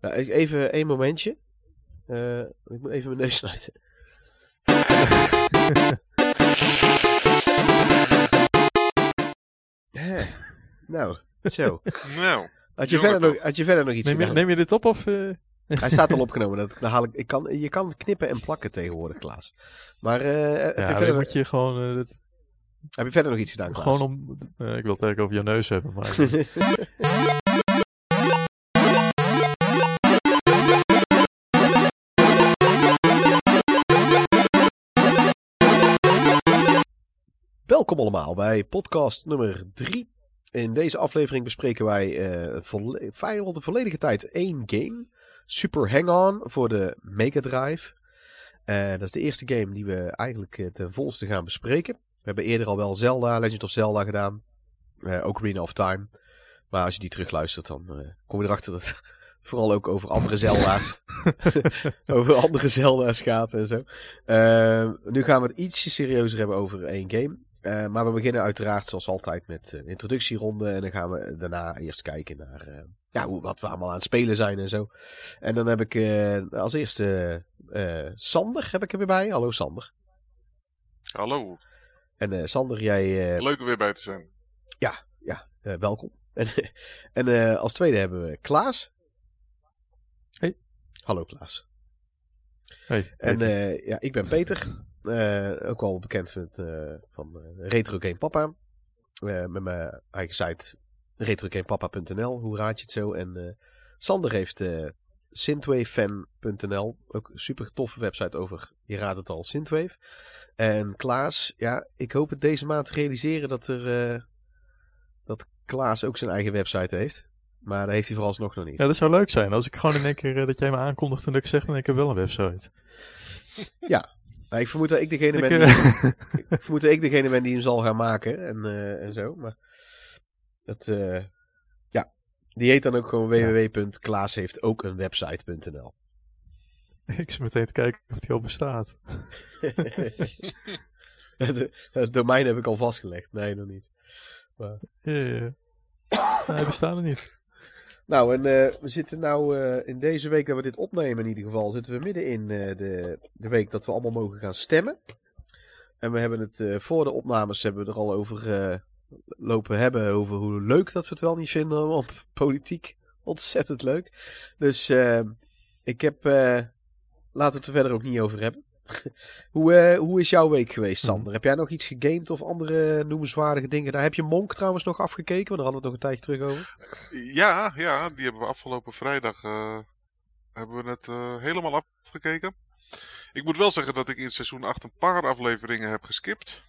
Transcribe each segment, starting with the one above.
Nou, ik- even één momentje. Eh, ik moet even mijn neus snuiten. Hè, nou, zo. Nou, Had je, verder nog, had je verder nog iets Neem je, gedaan? neem je dit op of... eh, Hij staat al opgenomen. Dat, dan haal ik, ik kan, je kan knippen en plakken tegenwoordig, Klaas. Maar eh, heb, je verder, moet je gewoon... dit, heb je verder nog iets gedaan, Klaas? gewoon om... eh, ik wil het eigenlijk over je neus hebben, maar... Welkom allemaal bij podcast nummer 3. In deze aflevering bespreken wij vrijwel de volledige tijd één game. Super Hang-On voor de Mega Drive. Eh, dat is de eerste game die we eigenlijk eh, ten volste gaan bespreken. We hebben eerder al wel Zelda, Legend of Zelda gedaan. Eh Ocarina of Time. Maar als je die terugluistert, dan kom je erachter dat het vooral ook over andere Zelda's, over andere Zelda's gaat en zo. Nu gaan we het ietsje serieuzer hebben over één game. Eh, maar we beginnen uiteraard zoals altijd met een introductieronde. En dan gaan we daarna eerst kijken naar eh, ja, hoe, wat we allemaal aan het spelen zijn en zo. En dan heb ik eh, als eerste eh, Sander heb ik er weer bij. Hallo Sander. hallo. En eh, Sander, jij eh, Leuk er weer bij te zijn. eh, welkom. En, en eh, als tweede hebben we Klaas. Hey. Hallo Klaas. Hey, En eh, ja, ik ben Peter. Eh, ook wel bekend eh, van eh, Retro Game Papa. Met mijn eigen site retrogamepapa.nl. Hoe raad je het zo? En Sander heeft synthwavefan.nl. Ook een super toffe website over, je raadt het al, Synthwave. En Klaas, ja, ik hoop het deze maand te realiseren dat er... dat Klaas ook zijn eigen website heeft. Maar dat heeft hij vooralsnog nog niet. ja, dat zou leuk zijn. Als ik gewoon in één keer dat jij me aankondigt en dat ik zeg, dan ik heb wel een website. Maar ik vermoed dat ik degene ben die... ik vermoed dat ik degene ben die hem zal gaan maken en, eh, en zo. Maar dat, eh, ja, die heet dan ook gewoon Ja. ik zit meteen te kijken of die al bestaat. het, domein heb ik al vastgelegd. Nee, nog niet. Ja, ja. Nee, hij bestaat er niet. Nou, en eh, we zitten nou eh, in deze week dat we dit opnemen in ieder geval, zitten we midden in eh, de, de week dat we allemaal mogen gaan stemmen. En we hebben het voor de opnames hebben we er al over lopen hebben, over hoe leuk dat we het wel niet vinden op politiek. Ontzettend leuk. Dus ik heb, laten we het er verder ook niet over hebben. hoe, eh, hoe is jouw week geweest, Sander? Heb jij nog iets gegamed of andere noemenswaardige dingen? Daar heb je Monk trouwens nog afgekeken, want daar hadden we het nog een tijdje terug over. Ja, ja, die hebben we afgelopen vrijdag eh, hebben we het eh, helemaal afgekeken. Ik moet wel zeggen dat ik in seizoen 8 een paar afleveringen heb geskipt.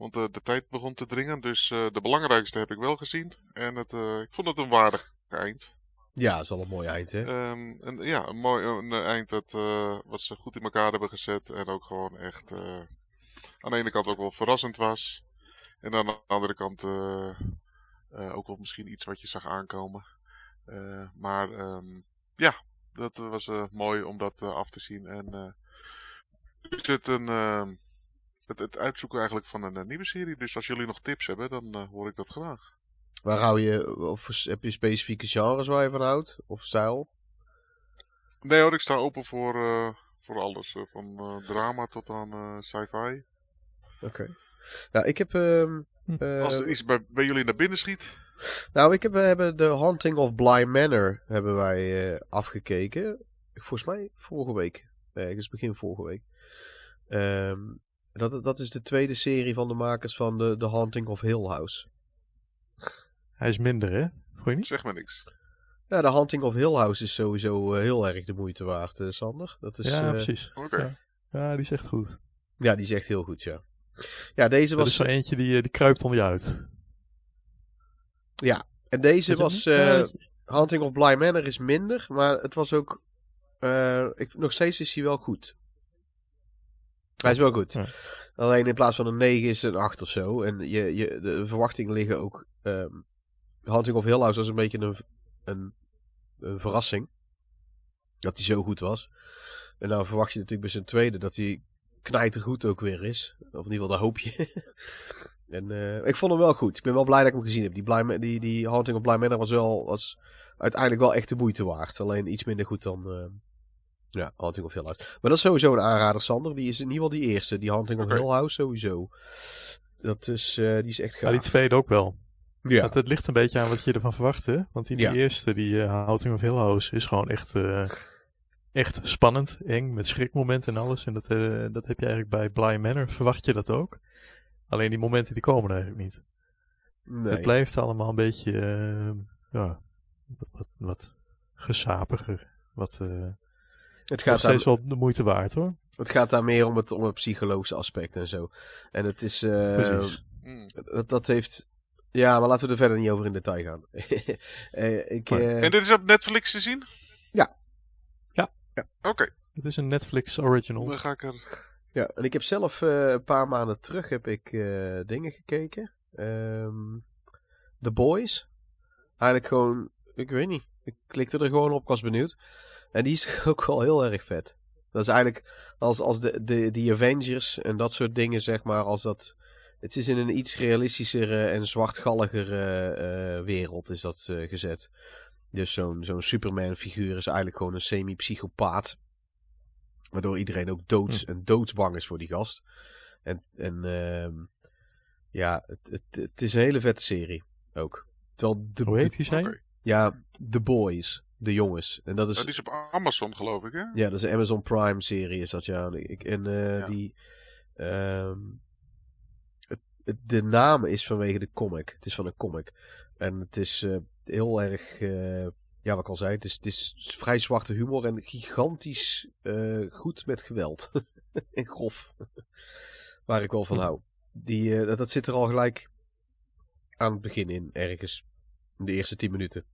Want eh, de tijd begon te dringen, dus eh, de belangrijkste heb ik wel gezien. En het, eh, ik vond het een waardig eind. Ja, dat is al een mooi eind, hè? Ehm, en, ja, een mooi eh, eind dat, eh, wat ze goed in elkaar hebben gezet. En ook gewoon echt eh, aan de ene kant ook wel verrassend was. En aan de andere kant ook wel misschien iets wat je zag aankomen. Maar ehm, ja, dat was mooi om dat af te zien. En nu het een, ehm, het, het uitzoeken eigenlijk van een, nieuwe serie. Dus als jullie nog tips hebben, dan hoor ik dat graag. Waar hou je, of heb je specifieke genres waar je van houdt? Of stijl? Nee hoor, ik sta open voor, eh, voor alles. eh, van eh, drama tot aan eh, sci-fi. Oké. Nou, ik heb, ehm, eh, Als er iets bij, bij jullie naar binnen schiet. nou, ik heb, we hebben The Haunting of Bly Manor hebben wij eh, afgekeken. Volgens mij vorige week. Ergens begin vorige week. Ehm, dat, dat is de tweede serie van de makers van The, The Haunting of Hill House. Hij is minder, hè? Je niet? Zeg maar niks. Ja, The Haunting of Hill House is sowieso eh, heel erg de moeite waard, eh, Sander. Dat is, ja, eh, precies. Oké. Ja. Ja, die is echt goed. ja, die is echt heel goed, ja. Ja, deze Dat was... is zo eentje die, eh, die kruipt onder je uit. Ja, en deze was... eh, Hunting of Bly Manor is minder, maar het was ook... eh, ik, nog steeds is hij wel goed. Hij is wel goed. Ja. Alleen in plaats van een 9 is het een 8 of zo. En je, je, de verwachtingen liggen ook... ehm Hunting of Hill House was een beetje een, een, een verrassing. Dat hij zo goed was. En nou verwacht je natuurlijk bij zijn tweede dat hij knijtergoed ook weer is. Of in ieder geval, dat hoop je. en eh, ik vond hem wel goed. Ik ben wel blij dat ik hem gezien heb. Die, Bly, die, die Haunting of Bly Manor was wel... Was, uiteindelijk wel echt de moeite waard. Alleen iets minder goed dan... eh ja, Hunting of Hill House. Maar dat is sowieso een aanrader, Sander. Die is in ieder geval die eerste. Die Hunting of. Hill House sowieso. Dat is, eh, die is echt gaaf. Maar die tweede ook wel. Ja. Het, het ligt een beetje aan wat je ervan verwacht, hè? Want die, die Ja. eerste, die uh, Houding of Hill House, is gewoon echt, eh, echt spannend, eng, met schrikmomenten en alles. En dat, eh, dat heb je eigenlijk bij Bly Manor, verwacht je dat ook. Alleen die momenten die komen er eigenlijk niet. nee. Het blijft allemaal een beetje, eh, ja, wat, wat, wat gesapiger. Wat, eh het, gaat daar, steeds wel de moeite waard, hoor. het gaat daar meer om het, om het psychologische aspect en zo. En het is... eh, Precies. Hmm. Dat, dat heeft... Ja, maar laten we er verder niet over in detail gaan. Eh, ik, eh, En dit is op Netflix te zien? Ja. Ja. Ja. Oké, Het is een Netflix original. dan ga ik er... Ja, en ik heb zelf eh, een paar maanden terug heb ik eh, dingen gekeken. Ehm The Boys. Eigenlijk gewoon, ik weet niet. Ik klikte er gewoon op, ik was benieuwd. En die is ook wel heel erg vet. Dat is eigenlijk als, als de, de, de Avengers en dat soort dingen, zeg maar, als dat... Het is in een iets realistischere en zwartgalligere eh, wereld is dat eh, gezet. Dus zo'n zo'n Superman-figuur is eigenlijk gewoon een semi-psychopaat. Waardoor iedereen ook doods en doodsbang is voor die gast. En, en ehm, ja, het, het, het is een hele vette serie ook. Terwijl de, Hoe heet die zijn? Ja, The Boys, de jongens. En dat is, Oh, die is op Amazon, geloof ik, hè? ja, dat is een Amazon Prime serie is dat ja. Ik, en eh, Ja. die, ehm, de naam is vanwege de comic. Het is van een comic. En het is eh, heel erg, eh, ja wat ik al zei, het is, het is vrij zwarte humor en gigantisch eh, goed met geweld. en grof. Waar ik wel van Hm. hou. Die, dat, dat zit er al gelijk aan het begin in, ergens. In de eerste tien minuten.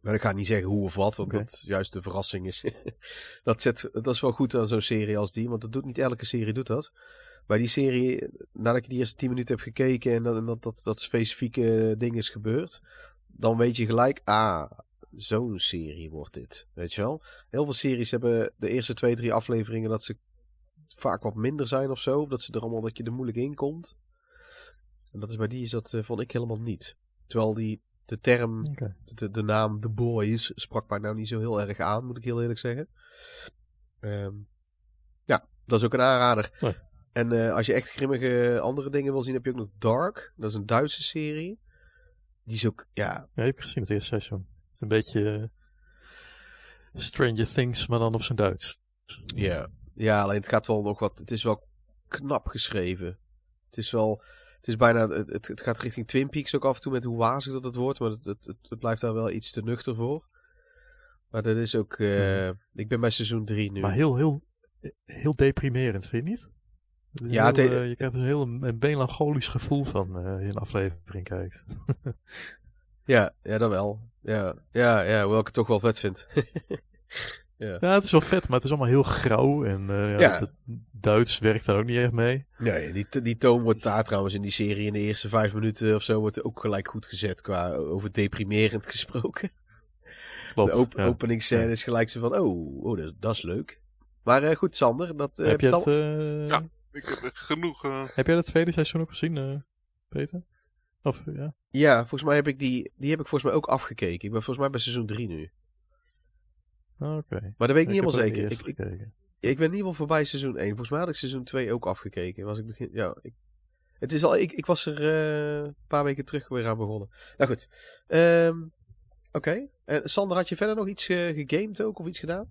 Maar ik ga niet zeggen hoe of wat, want Oké. dat juist de verrassing is. dat, zet, dat is wel goed aan zo'n serie als die, want dat doet niet elke serie doet dat. Bij die serie, nadat je die eerste 10 minuten hebt gekeken en dat dat, dat, dat specifieke ding is gebeurd, dan weet je gelijk, ah, zo'n serie wordt dit. Weet je wel? Heel veel series hebben de eerste twee, drie afleveringen dat ze vaak wat minder zijn of zo. Dat ze er allemaal dat je er moeilijk in komt. En dat is bij die is dat, eh, vond ik helemaal niet. Terwijl die, de term de, de naam The Boys sprak mij nou niet zo heel erg aan, moet ik heel eerlijk zeggen. Ehm, ja, dat is ook een aanrader. Nee. En eh, als je echt grimmige andere dingen wil zien, heb je ook nog Dark. Dat is een Duitse serie. Die is ook, ja, Ja, heb ik gezien het eerste seizoen. Het is een beetje eh, Stranger Things, maar dan op zijn Duits. ja. Ja, alleen het gaat wel nog wat. Het is wel knap geschreven. Het is wel. Het is bijna. Het, het, gaat richting Twin Peaks ook af en toe met hoe wazig dat het wordt. Maar het, het, het, het blijft daar wel iets te nuchter voor. Maar dat is ook. eh, Ik ben bij seizoen 3 nu. Maar heel, heel, heel deprimerend, vind je niet? Ja, heel, het he- eh, je krijgt een heel een melancholisch gevoel van eh, als je een aflevering kijkt. Ja, ja, dat wel. Ja, ja, ja, hoewel ik het toch wel vet vind. Ja, het is wel vet, maar het is allemaal heel grauw. En eh, ja, Ja. het Duits werkt daar ook niet echt mee. nee, die, die toon wordt daar trouwens in die serie in de eerste vijf minuten of zo wordt ook gelijk goed gezet qua over deprimerend gesproken. Klopt. de op ja. openingsscène Ja. is gelijk zo van, oh, oh dat, dat is leuk. Maar eh, goed, Sander, dat heb, je je het, al- eh, Ja. Ik heb echt genoeg... eh, heb jij het tweede seizoen ook gezien, eh, Peter? Of, ja? Ja, volgens mij heb ik die, die heb ik volgens mij ook afgekeken. Ik ben volgens mij bij seizoen 3 nu. Ah, Oké. Maar dat weet ik niet helemaal zeker. Ik, ik, ik ben in ieder geval voorbij seizoen 1. Volgens mij had ik seizoen 2 ook afgekeken. Was ik begin, ja, ik, het is al, ik, ik was er eh, een paar weken terug weer aan begonnen. Nou goed. Ehm, Oké. En Sander, had je verder nog iets eh, gegamed ook of iets gedaan?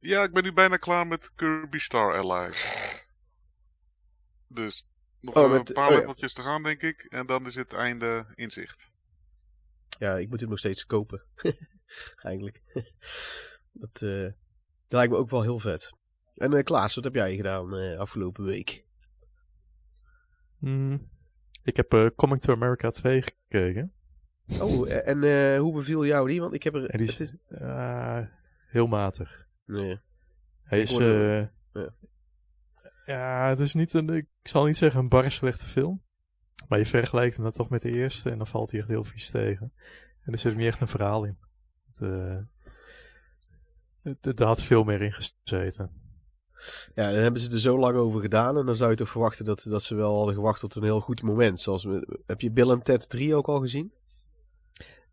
Ja, ik ben nu bijna klaar met Kirby Star Allies. Dus nog Oh, met- een paar oh ja. te gaan, denk ik. En dan is het einde in zicht. Ja, ik moet hem nog steeds kopen. Eigenlijk. dat, eh, dat lijkt me ook wel heel vet. En eh, Klaas, wat heb jij gedaan eh, afgelopen week? Hmm. Ik heb eh, Coming to America 2 gekeken. Oh, en eh, hoe beviel jou die? Want ik heb er... En die is, het is eh, heel matig. Nee. Hij Ik is... eh, ja. ja, het is niet een... Ik zal niet zeggen een bar slechte film. Maar je vergelijkt hem dan toch met de eerste en dan valt hij echt heel vies tegen. En er zit ook niet echt een verhaal in. Het, eh, het, er had veel meer in gezeten. Ja, dan hebben ze er zo lang over gedaan. En dan zou je toch verwachten dat, dat ze wel hadden gewacht tot een heel goed moment. Zoals, heb je Bill en Ted 3 ook al gezien?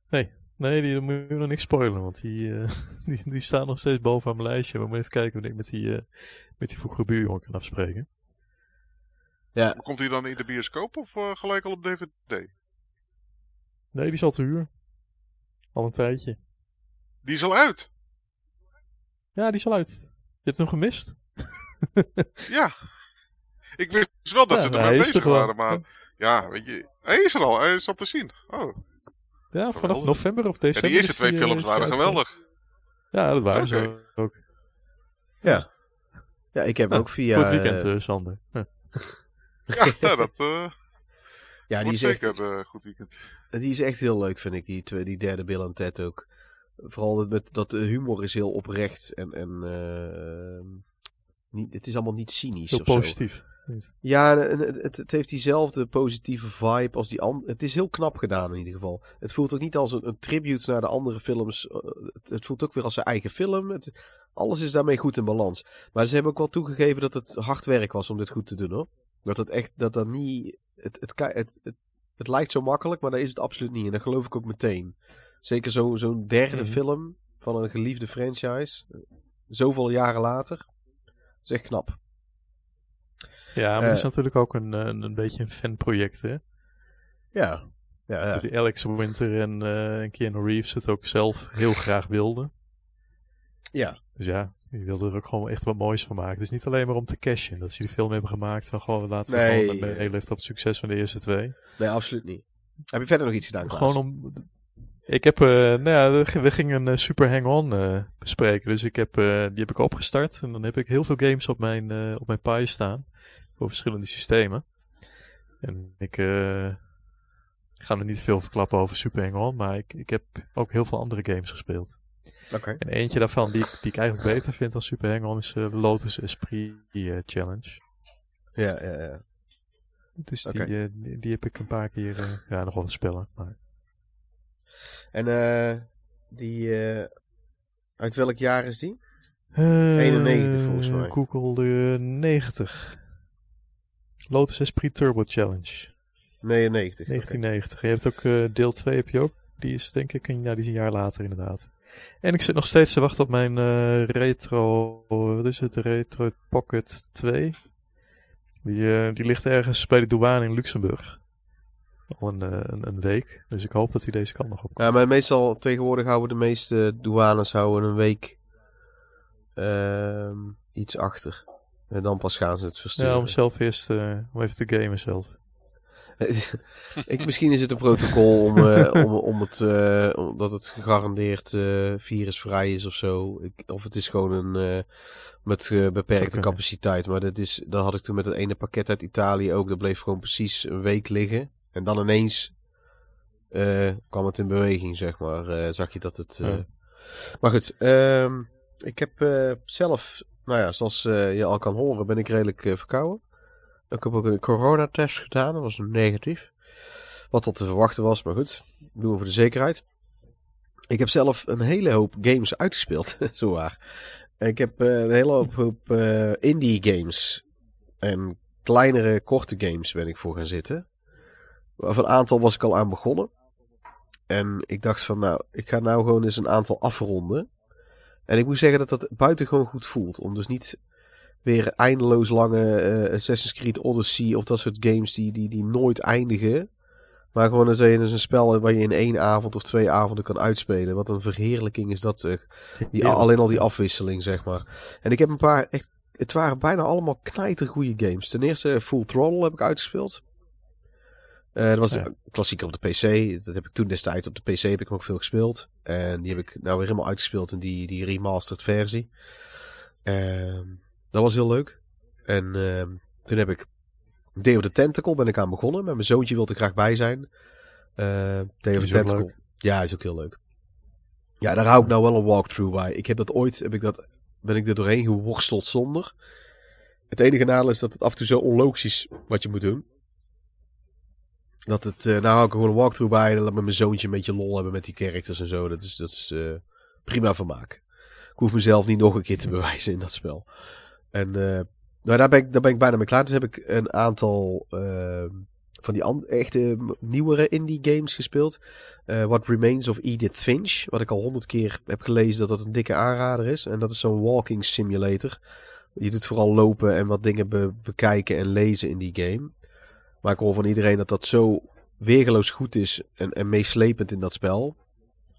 Nee, Nee, die moet je nog niks spoilen, want die, eh, die, die staan nog steeds bovenaan mijn lijstje. We moeten even kijken wanneer ik met die, uh, met die vroegere buurjongen kan afspreken. Ja. Komt hij dan in de bioscoop of uh, gelijk al op DVD? Nee, die is al te huur. Al een tijdje. Die is al uit? Ja, die is al uit. Je hebt hem gemist? ja. Ik wist wel dat ja, ze nou, ermee bezig waren, maar... Ja, weet je... Hij is er al, hij is al te zien. Oh. Ja, vanaf geweldig. november of december. Ja, die eerste twee die, films waren geweldig. Ja, dat waren okay. ze ook. Ja. Ja, ik heb ook via... Goed weekend, uh, Sander. ja, dat... Uh, ja, die is zeker echt... Uh, goed weekend. Die is echt heel leuk, vind ik, die, twee, die derde Bill en Ted ook. Vooral met, dat de humor is heel oprecht en... en uh, niet, het is allemaal niet cynisch Heel of positief. Zo. Ja, het, het, het, heeft diezelfde positieve vibe als die andere. Het is heel knap gedaan in ieder geval. Het voelt ook niet als een, een tribute naar de andere films. Het, het, voelt ook weer als zijn eigen film. alles is daarmee goed in balans. Maar ze hebben ook wel toegegeven dat het hard werk was om dit goed te doen hoor. Dat het echt, dat dat niet. Het, het, het, het, het lijkt zo makkelijk, maar dat is het absoluut niet. En dat geloof ik ook meteen. Zeker zo'n zo derde mm-hmm. film van een geliefde franchise. Zoveel jaren later. Dat is echt knap. Ja, maar uh, het is natuurlijk ook een, een, een beetje een fanproject, hè? Ja. ja, ja. Die Alex Winter en, uh, en Keanu Reeves het ook zelf heel graag wilden. Ja. Dus ja, die wilden er ook gewoon echt wat moois van maken. Het is niet alleen maar om te cashen. Dat ze die film hebben gemaakt van gewoon laten we nee, gewoon een hele op het succes van de eerste twee. Nee, absoluut niet. Heb je verder nog iets gedaan? Gewoon om... Ik heb, uh, nou ja, we gingen een Super Hang-On uh, bespreken. Dus ik heb, die heb ik opgestart. En dan heb ik heel veel games op mijn, op mijn Pi staan voor verschillende systemen. En ik uh, ga er niet veel verklappen over Super Hang-On, maar ik, ik heb ook heel veel andere games gespeeld. Okay. En eentje daarvan die, die ik eigenlijk beter vind dan Super Hang-On is uh, Lotus Esprit uh, Challenge. Ja, ja, ja. Dus die, okay. die, die, heb ik een paar keer, ja, nog wel te spellen. Maar... En eh die, uit welk jaar is die? 91 volgens mij. Google de 90. Lotus Esprit Turbo Challenge. 99. 1990. Okay. Je hebt ook uh, deel 2 heb je ook. Die is denk ik een, ja, die is een jaar later inderdaad. En ik zit nog steeds te wachten op mijn uh, retro, wat is het, retro Pocket 2. Die, uh, die ligt ergens bij de douane in Luxemburg. Al een, een, een, week. Dus ik hoop dat hij deze kant nog op komt. Ja, maar meestal tegenwoordig houden de meeste douanes houden een week uh, iets achter. En dan pas gaan ze het versturen. Ja, om zelf eerst uh, om even te gamen zelf. ik, misschien is het een protocol om, uh, om, om het, uh, omdat het gegarandeerd virusvrij is of zo. Ik, of het is gewoon een met beperkte capaciteit. Maar dat, is, dat had ik toen met het ene pakket uit Italië ook. Dat bleef gewoon precies een week liggen. En dan ineens kwam het in beweging, zeg maar. zag je dat het... Ja. Maar goed, ehm, ik heb zelf nou ja, zoals uh, je al kan horen ben ik redelijk uh, verkouden. Ik heb ook een coronatest gedaan, dat was negatief. Wat al te verwachten was, maar goed, doen we voor de zekerheid. Ik heb zelf een hele hoop games uitgespeeld, zo waar. Ik heb uh, een hele hoop, hoop indie games en kleinere, korte games ben ik voor gaan zitten. Van een aantal was ik al aan begonnen. En ik dacht van, nou, ik ga nou gewoon eens een aantal afronden. En ik moet zeggen dat dat buitengewoon goed voelt. Om dus niet weer eindeloos lange uh, Assassin's Creed Odyssey of dat soort games die, die, die nooit eindigen. Maar gewoon eens een, een spel waar je in één avond of twee avonden kan uitspelen. Wat een verheerlijking is dat. Uh, die, alleen al die afwisseling, zeg maar. En ik heb een paar echt. Het waren bijna allemaal knijtergoede games. Ten eerste Full Throttle heb ik uitgespeeld. Uh, dat was ja. een klassieker op de PC. Dat heb ik toen destijds op de PC heb ik ook veel gespeeld. En die heb ik nou weer helemaal uitgespeeld in die, die remastered versie. Uh, dat was heel leuk. En uh, toen heb ik Day of the Tentacle ben ik aan begonnen. Met mijn zoontje wilde er graag bij zijn. Uh, Day of the Tentacle. Ja, is ook heel leuk. Ja, daar hou ik nou wel een walkthrough bij. Ik heb dat ooit, heb ik dat, ben ik er doorheen geworsteld zonder. Het enige nadeel is dat het af en toe zo onlogisch is wat je moet doen. Dat het, uh, nou hou gewoon een walkthrough bij en laat met mijn zoontje een beetje lol hebben met die characters en zo. Dat is, dat is uh, prima vermaak. Ik hoef mezelf niet nog een keer te bewijzen in dat spel. En uh, nou, daar ben, ik, daar ben ik bijna mee klaar. Dus heb ik een aantal van die echte nieuwere indie games gespeeld. Eh, What Remains of Edith Finch. Wat ik al honderd keer heb gelezen dat dat een dikke aanrader is. En dat is zo'n walking simulator. Je doet vooral lopen en wat dingen be- bekijken en lezen in die game. Maar ik hoor van iedereen dat dat zo weergeloos goed is en, en meeslepend in dat spel.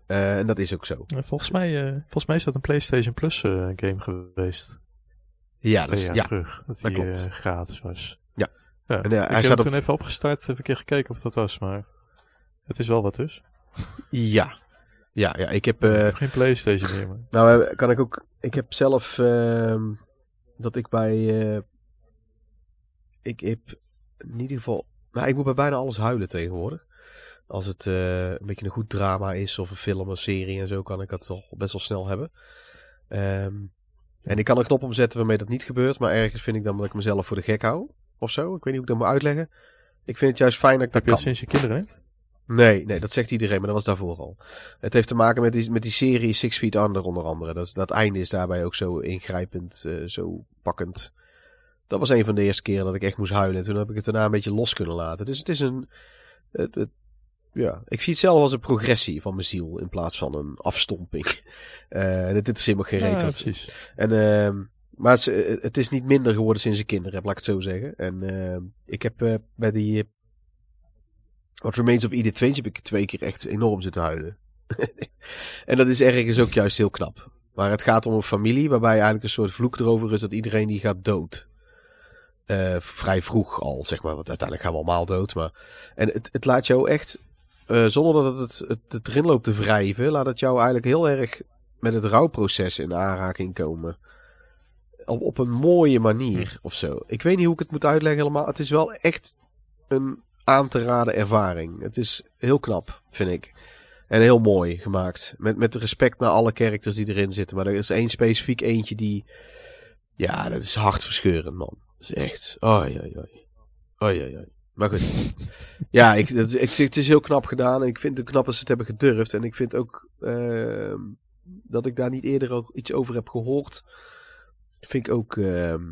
Eh, en dat is ook zo. Volgens mij, eh, volgens mij is dat een PlayStation Plus eh, game geweest. Ja, dus, jaar ja. terug. Dat dat die gratis was. Ja. ja. En, ik hij heb staat op- toen even opgestart. Heb een keer gekeken of dat was. Maar het is wel wat dus. ja. Ja, ja, ik heb... ik heb geen PlayStation meer. Maar... Nou, kan ik ook. Ik heb zelf. ehm, dat ik bij. ik heb in ieder geval. Nou, ik moet bij bijna alles huilen tegenwoordig. Als het eh, een beetje een goed drama is, of een film, een serie en zo, kan ik dat toch best wel snel hebben. Ehm, en ik kan een knop omzetten waarmee dat niet gebeurt, maar ergens vind ik dan dat ik mezelf voor de gek hou. Of zo. Ik weet niet hoe ik dat moet uitleggen. Ik vind het juist fijn dat ik dat je kan. sinds je kinderen hebt? Nee, nee, dat zegt iedereen, maar dat was daarvoor al. Het heeft te maken met die, met die serie Six Feet Under onder andere. Dat, dat einde is daarbij ook zo ingrijpend, eh, zo pakkend. Dat was een van de eerste keren dat ik echt moest huilen. En toen heb ik het daarna een beetje los kunnen laten. Dus het is een... Het, het- ja, ik zie het zelf als een progressie van mijn ziel in plaats van een afstomping. Eh dit is helemaal geen reet. Ja, precies. en, ehm, maar het, het is niet minder geworden sinds ik kinderen heb, laat ik het zo zeggen. En ehm, ik heb eh, bij die... eh, What Remains of Edith Finch heb ik twee keer echt enorm zitten huilen. en dat is ergens ook juist heel knap. Maar het gaat om een familie waarbij eigenlijk een soort vloek erover is dat iedereen die gaat dood. Eh, vrij vroeg al, zeg maar. Want uiteindelijk gaan we allemaal dood. Maar... En het, het laat jou echt, eh, zonder dat het, het, het erin loopt te wrijven, laat het jou eigenlijk heel erg met het rouwproces in aanraking komen. Op, op een mooie manier of zo. Ik weet niet hoe ik het moet uitleggen helemaal. Het is wel echt een aan te raden ervaring. Het is heel knap, vind ik. En heel mooi gemaakt. Met, met respect naar alle characters die erin zitten. Maar er is één specifiek eentje die... Ja, dat is hartverscheurend, man. Is echt... Oei, oei, oei. Oei, oei, oei. Maar goed. ja, ik, dat, is- ik, het is heel knap gedaan. En ik vind het knap dat ze het hebben gedurfd. En ik vind ook... ehm, dat ik daar niet eerder ook iets over heb gehoord. Vind ik ook... ehm,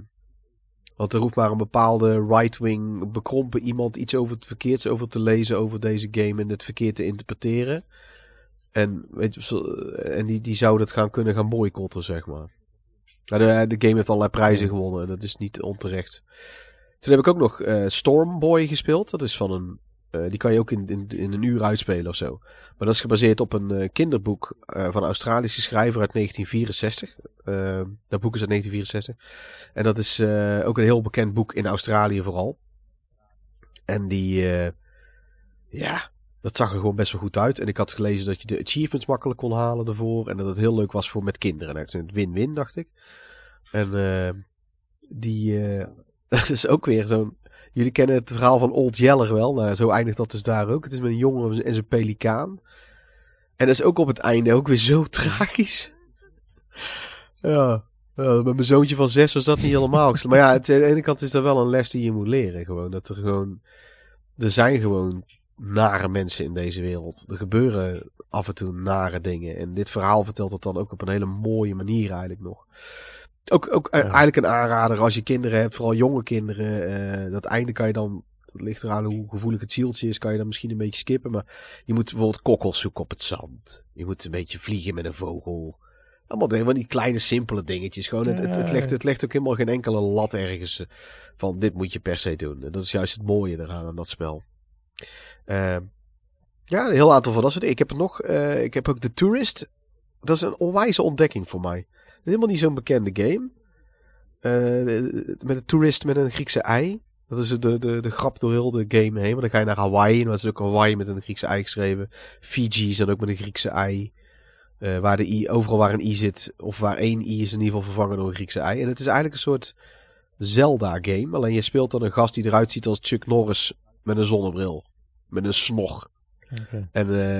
want er hoeft maar een bepaalde right-wing bekrompen iemand iets over het verkeerds over te lezen over deze game en het verkeerd te interpreteren. En, weet je, zo- en die, die zou dat gaan kunnen gaan boycotten, zeg maar. Nou, de, de game heeft allerlei prijzen gewonnen en dat is niet onterecht. Toen heb ik ook nog eh, Stormboy gespeeld. Dat is van een. eh, die kan je ook in, in, in een uur uitspelen of zo. Maar dat is gebaseerd op een eh, kinderboek van een Australische schrijver uit 1964. Eh, dat boek is uit 1964. En dat is ook een heel bekend boek in Australië vooral. En die, ja, dat zag er gewoon best wel goed uit. En ik had gelezen dat je de achievements makkelijk kon halen ervoor. En dat het heel leuk was voor met kinderen. Nou, is een win-win, dacht ik. En eh, die, eh, dat is ook weer zo'n... Jullie kennen het verhaal van Old Yeller wel. Nou, zo eindigt dat dus daar ook. Het is met een jongen en zijn pelikaan. En dat is ook op het einde ook weer zo tragisch. Ja, met mijn zoontje van zes was dat niet helemaal. Maar ja, het, aan de ene kant is dat wel een les die je moet leren. Gewoon. Dat er gewoon... Er zijn gewoon nare mensen in deze wereld. Er gebeuren af en toe nare dingen. En dit verhaal vertelt dat dan ook op een hele mooie manier eigenlijk nog. Ook, ook eh, Ja. eigenlijk een aanrader als je kinderen hebt, vooral jonge kinderen. eh, dat einde kan je dan, het ligt eraan hoe gevoelig het zieltje is, kan je dan misschien een beetje skippen. Maar je moet bijvoorbeeld kokkels zoeken op het zand. Je moet een beetje vliegen met een vogel. Allemaal dingen, van die kleine simpele dingetjes. Gewoon, het, het, het, legt, het legt ook helemaal geen enkele lat ergens eh, van dit moet je per se doen. En dat is juist het mooie eraan aan dat spel. Ehm, ja, een heel aantal van dat soort. Ik heb er nog, eh, ik heb ook The Tourist. Dat is een onwijze ontdekking voor mij. Helemaal niet zo'n bekende game. Eh, met een toerist met een Griekse ei. Dat is de, de, de grap door heel de game heen. Want dan ga je naar Hawaii. En dat is ook Hawaii met een Griekse ei geschreven. Fiji is dan ook met een Griekse ei. Eh, waar de i, overal waar een i zit, of waar één i is in ieder geval vervangen door een Griekse ei. En het is eigenlijk een soort Zelda-game. Alleen je speelt dan een gast die eruit ziet als Chuck Norris met een zonnebril. Met een. Oké. En, eh,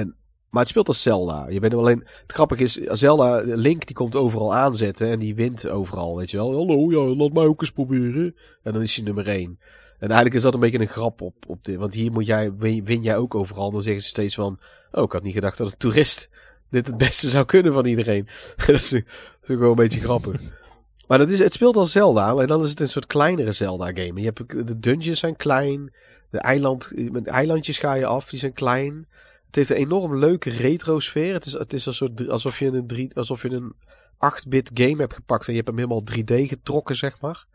en, maar het speelt als Zelda. Je bent alleen, het grappige is, Zelda, Link die komt overal aanzetten en die wint overal, weet je wel. Hallo, ja, laat mij ook eens proberen. En dan is hij nummer één. En eigenlijk is dat een beetje een grap op, op dit. Want hier moet jij, win, win jij ook overal. Dan zeggen ze steeds van, oh, ik had niet gedacht dat een toerist dit het beste zou kunnen van iedereen. dat is natuurlijk wel een beetje grappig. Maar dat is, het speelt al Zelda, alleen dan is het een soort kleinere Zelda-game. Je hebt, de dungeons zijn klein, de eiland, met eilandjes ga je af, die zijn klein. Het heeft een enorm leuke retro-sfeer. Het is, het is een soort, alsof je een, drie, alsof je een 8-bit game hebt gepakt en je hebt hem helemaal 3D getrokken, zeg maar.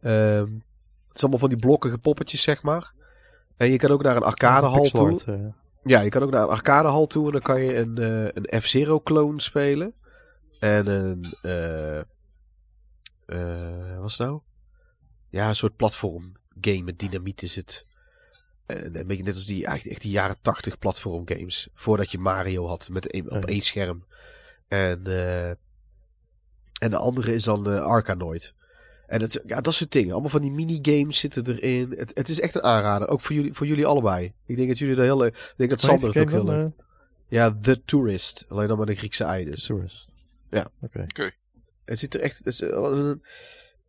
Ehm, het is allemaal van die blokkige poppetjes, zeg maar. En je kan ook naar een arcadehal toe. Art, eh. Ja, je kan ook naar een arcadehal toe en dan kan je een, eh, een F-Zero clone spelen. En een... eh, wat is nou? Ja, een soort platform game met dynamiet is het. En een beetje net als die, echt, echt die jaren tachtig platform games. Voordat je Mario had met één- op één scherm. En, eh, en de andere is dan eh Arkanoid. En het, ja, dat soort dingen. Allemaal van die minigames zitten erin. Het, het is echt een aanrader. Ook voor jullie, voor jullie allebei. Ik denk dat jullie dat heel leuk... Ik denk dat Sander het ook heel leuk... Ja, The Tourist. Alleen dan met een Griekse ei Eh, dus. Tourist. Ja. Oké. Het ziet er echt... Het is een,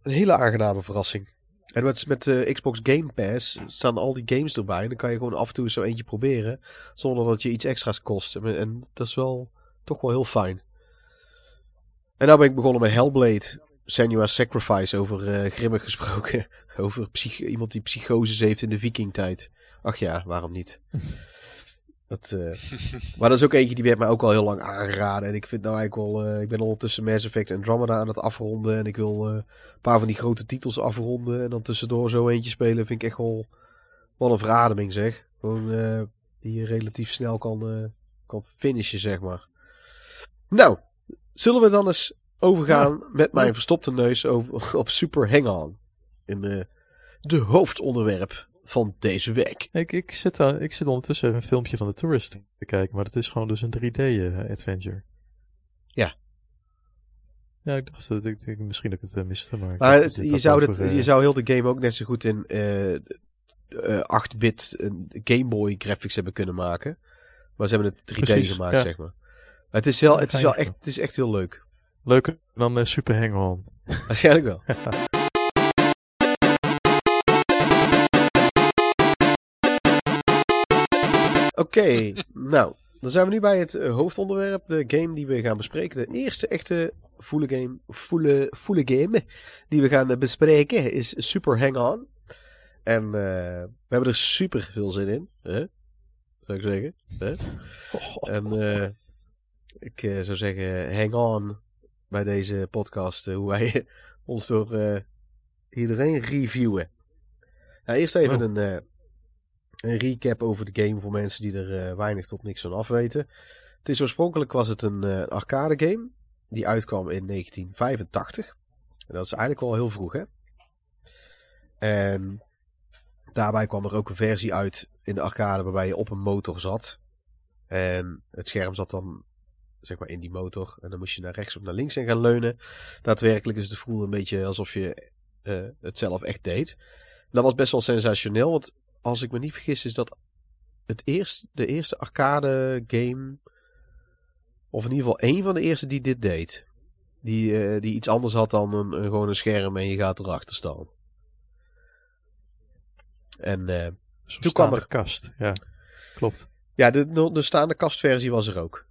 een hele aangename verrassing. En met, met de Xbox Game Pass staan al die games erbij. En dan kan je gewoon af en toe zo eentje proberen. Zonder dat je iets extra's kost. En, dat is wel toch wel heel fijn. En nou ben ik begonnen met Hellblade. Senua's Sacrifice over eh, grimmig gesproken. Over iemand die psychoses heeft in de vikingtijd. Ach ja, waarom niet? Dat, eh, maar dat is ook eentje die werd mij ook al heel lang aangeraden. En ik vind nou eigenlijk wel... eh, ik ben ondertussen Mass Effect en Andromeda aan het afronden. En ik wil eh, een paar van die grote titels afronden. En dan tussendoor zo eentje spelen vind ik echt wel, wel een verademing zeg. Gewoon die je relatief snel kan, kan finishen zeg maar. Nou, zullen we dan eens overgaan met mijn verstopte neus over, op Super Hang-On. In de hoofdonderwerp van deze week. Ik, ik, zit, aan- ik zit ondertussen even een filmpje van de Tourist te kijken, maar dat is gewoon dus een 3D-adventure. Ja. Ja, ik dacht dat ik, ik- misschien dat ik het eh, miste, maar... Maar het- je, zou over, dit, eh, je zou heel de game ook net zo goed in eh, eh, 8-bit Game Boy graphics hebben kunnen maken. Maar ze hebben het 3D Precies, gemaakt, ja. zeg maar. Maar het is, wel, het, is wel echt, het is echt heel leuk. Leuker dan eh, Super Hang-On. Waarschijnlijk wel. Oké, nou, dan zijn we nu bij het eh, hoofdonderwerp. De game die we gaan bespreken. De eerste echte voele game, voele, voele game die we gaan eh, bespreken is Super Hang-On. En eh, we hebben er super veel zin in. Hè? Zou ik zeggen. Hè? En ik zou zeggen, hang on bij deze podcast. hoe wij ons door iedereen reviewen. Nou, eerst even Oh. een, een recap over de game voor mensen die er eh, weinig tot niks van af weten. Het is oorspronkelijk was het een eh, arcade game die uitkwam in 1985. En dat is eigenlijk wel heel vroeg, hè? En daarbij kwam er ook een versie uit in de arcade waarbij je op een motor zat. En het scherm zat dan zeg maar in die motor. En dan moest je naar rechts of naar links in gaan leunen. Daadwerkelijk is het voelde een beetje alsof je eh, het zelf echt deed. Dat was best wel sensationeel. Want als ik me niet vergis is dat het eerst, de eerste arcade game... Of in ieder geval één van de eerste die dit deed. Die, eh, die iets anders had dan een, een, gewoon een scherm en je gaat erachter staan. En Zo'n Toen kwam er- kast, ja. Klopt. ja, de, de staande kastversie was er ook.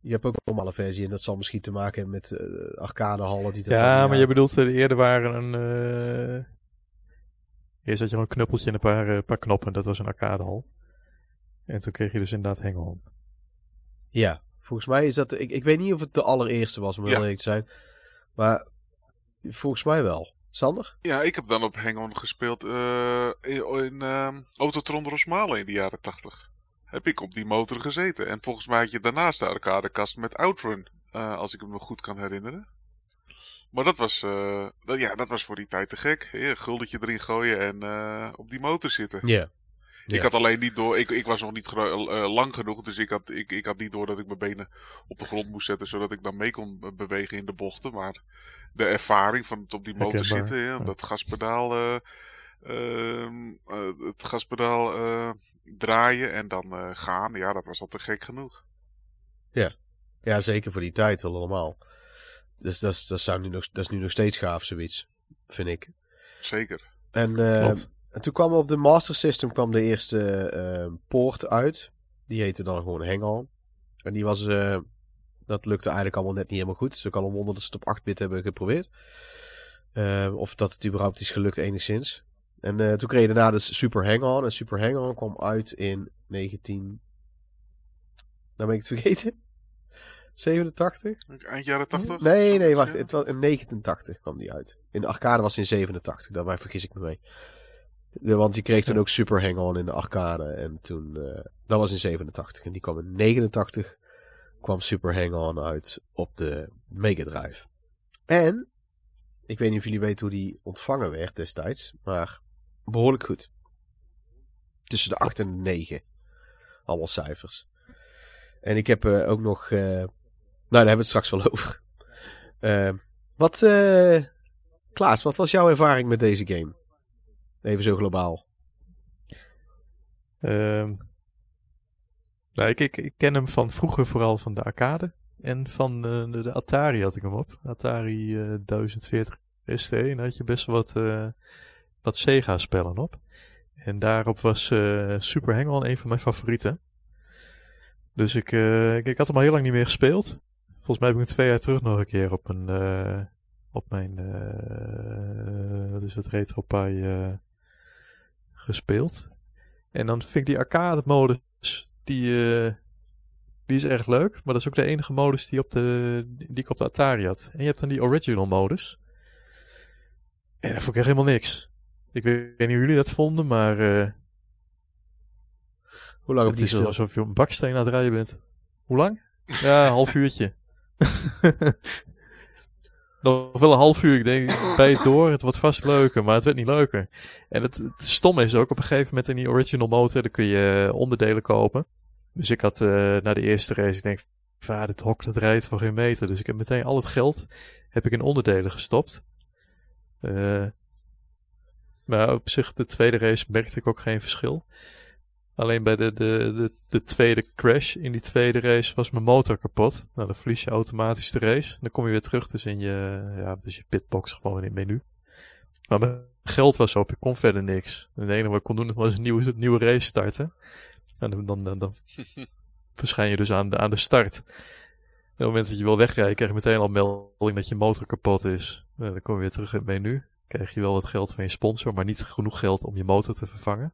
Je hebt ook een normale versie en dat zal misschien te maken hebben met eh arcadehallen die dat Ja, maar je bedoelt, de eerder waren een... Eerst had je gewoon een knuppeltje en een paar, eh, paar knoppen. Dat was een arcadehal. En toen kreeg je dus inderdaad hang-on. Ja, volgens mij is dat... Ik, ik weet niet of het de allereerste was, om heel eerlijk te zijn. Maar volgens mij wel. Sander? Ja, ik heb dan op Hang-On gespeeld eh, in, in ehm, Autotron Rosmalen in de jaren 80. Heb ik op die motor gezeten. En volgens mij had je daarnaast de arcadekast met Outrun. eh, als ik me nog goed kan herinneren. Maar dat was, eh, dat, ja, dat was voor die tijd te gek. Een guldetje erin gooien en eh, op die motor zitten. Ja. Ik Ja. had alleen niet door, ik, ik was nog niet eh, lang genoeg, dus ik had, ik, ik had niet door dat ik mijn benen op de grond moest zetten, zodat ik dan mee kon bewegen in de bochten. Maar de ervaring van het op die motor Herkenbaar, zitten, ja, ja. dat gaspedaal, eh, ehm, eh, het gaspedaal draaien en dan gaan, ja, dat was al te gek genoeg. ja, zeker voor die tijd allemaal. Dus dat is, dat, zou nu nog, dat is nu nog steeds gaaf, zoiets. Vind ik. Zeker. En, eh, en toen kwam op de Master System kwam de eerste eh, poort uit. Die heette dan gewoon Hang-On. En die was... eh, dat lukte eigenlijk allemaal net niet helemaal goed. Dus ik al een wonder dat ze het op 8-bit hebben geprobeerd. Eh, of dat het überhaupt is gelukt enigszins. En eh, toen kreeg je daarna dus Super Hang-On. En Super Hang-On kwam uit in 19... Nou ben ik het vergeten. 87? Eind jaren 80? Nee, nee, wacht. Het was in 89 kwam die uit. In de arcade was het in 87. Daarbij vergis ik me mee. De, want die kreeg toen ook Super Hang-On in de arcade. En toen... eh, dat was in 87. En die kwam in 89 kwam Super Hang-On uit op de Mega Drive. En, ik weet niet of jullie weten hoe die ontvangen werd destijds, maar behoorlijk goed. Tussen de 8 en de 9. Allemaal cijfers. En ik heb eh, ook nog, eh, daar hebben we het straks wel over. Eh, wat, eh, Klaas, wat was jouw ervaring met deze game? Even zo globaal. Ehm, nou, ik, ik, ken hem van vroeger vooral van de arcade. En van eh, de, de Atari had ik hem op. Atari eh 1040 ST. En daar had je best wel wat, eh, wat Sega-spellen op. En daarop was eh, Super Hang-On een van mijn favorieten. Dus ik, eh, ik, ik had hem al heel lang niet meer gespeeld. Volgens mij heb ik hem twee jaar terug nog een keer op, een, eh, op mijn eh, wat is het, RetroPie eh gespeeld. En dan vind ik die arcade modus, die, eh, die is erg leuk. Maar dat is ook de enige modus die, op de, die ik op de Atari had. En je hebt dan die original modus. En dat vond ik echt helemaal niks. Ik weet niet hoe jullie dat vonden, maar Hoe lang heb het is alsof je op een baksteen aan het rijden bent. Hoe lang? Ja, een half uurtje. Nog wel een half uur. Ik denk, bij het door, het wordt vast leuker, maar het werd niet leuker. En het, het stomme is ook, op een gegeven moment in die original motor, dan kun je onderdelen kopen. Dus ik had eh na de eerste race, ik denk, vader, het hok dat rijdt voor geen meter. Dus ik heb meteen al het geld, heb ik in onderdelen gestopt. Eh maar op zich, de tweede race merkte ik ook geen verschil. Alleen bij de, de, de, de tweede crash in die tweede race was mijn motor kapot. Nou, dan verlies je automatisch de race. Dan kom je weer terug dus in je, ja, dus je pitbox gewoon in het menu. Maar mijn geld was op, ik kon verder niks. En het enige wat ik kon doen was een nieuwe, nieuwe race starten. En dan, dan, dan, dan verschijn je dus aan de, aan de start. En op het moment dat je wil wegrijden, krijg je meteen al een melding dat je motor kapot is. Nou, dan kom je weer terug in het menu. Krijg je wel wat geld van je sponsor, maar niet genoeg geld om je motor te vervangen.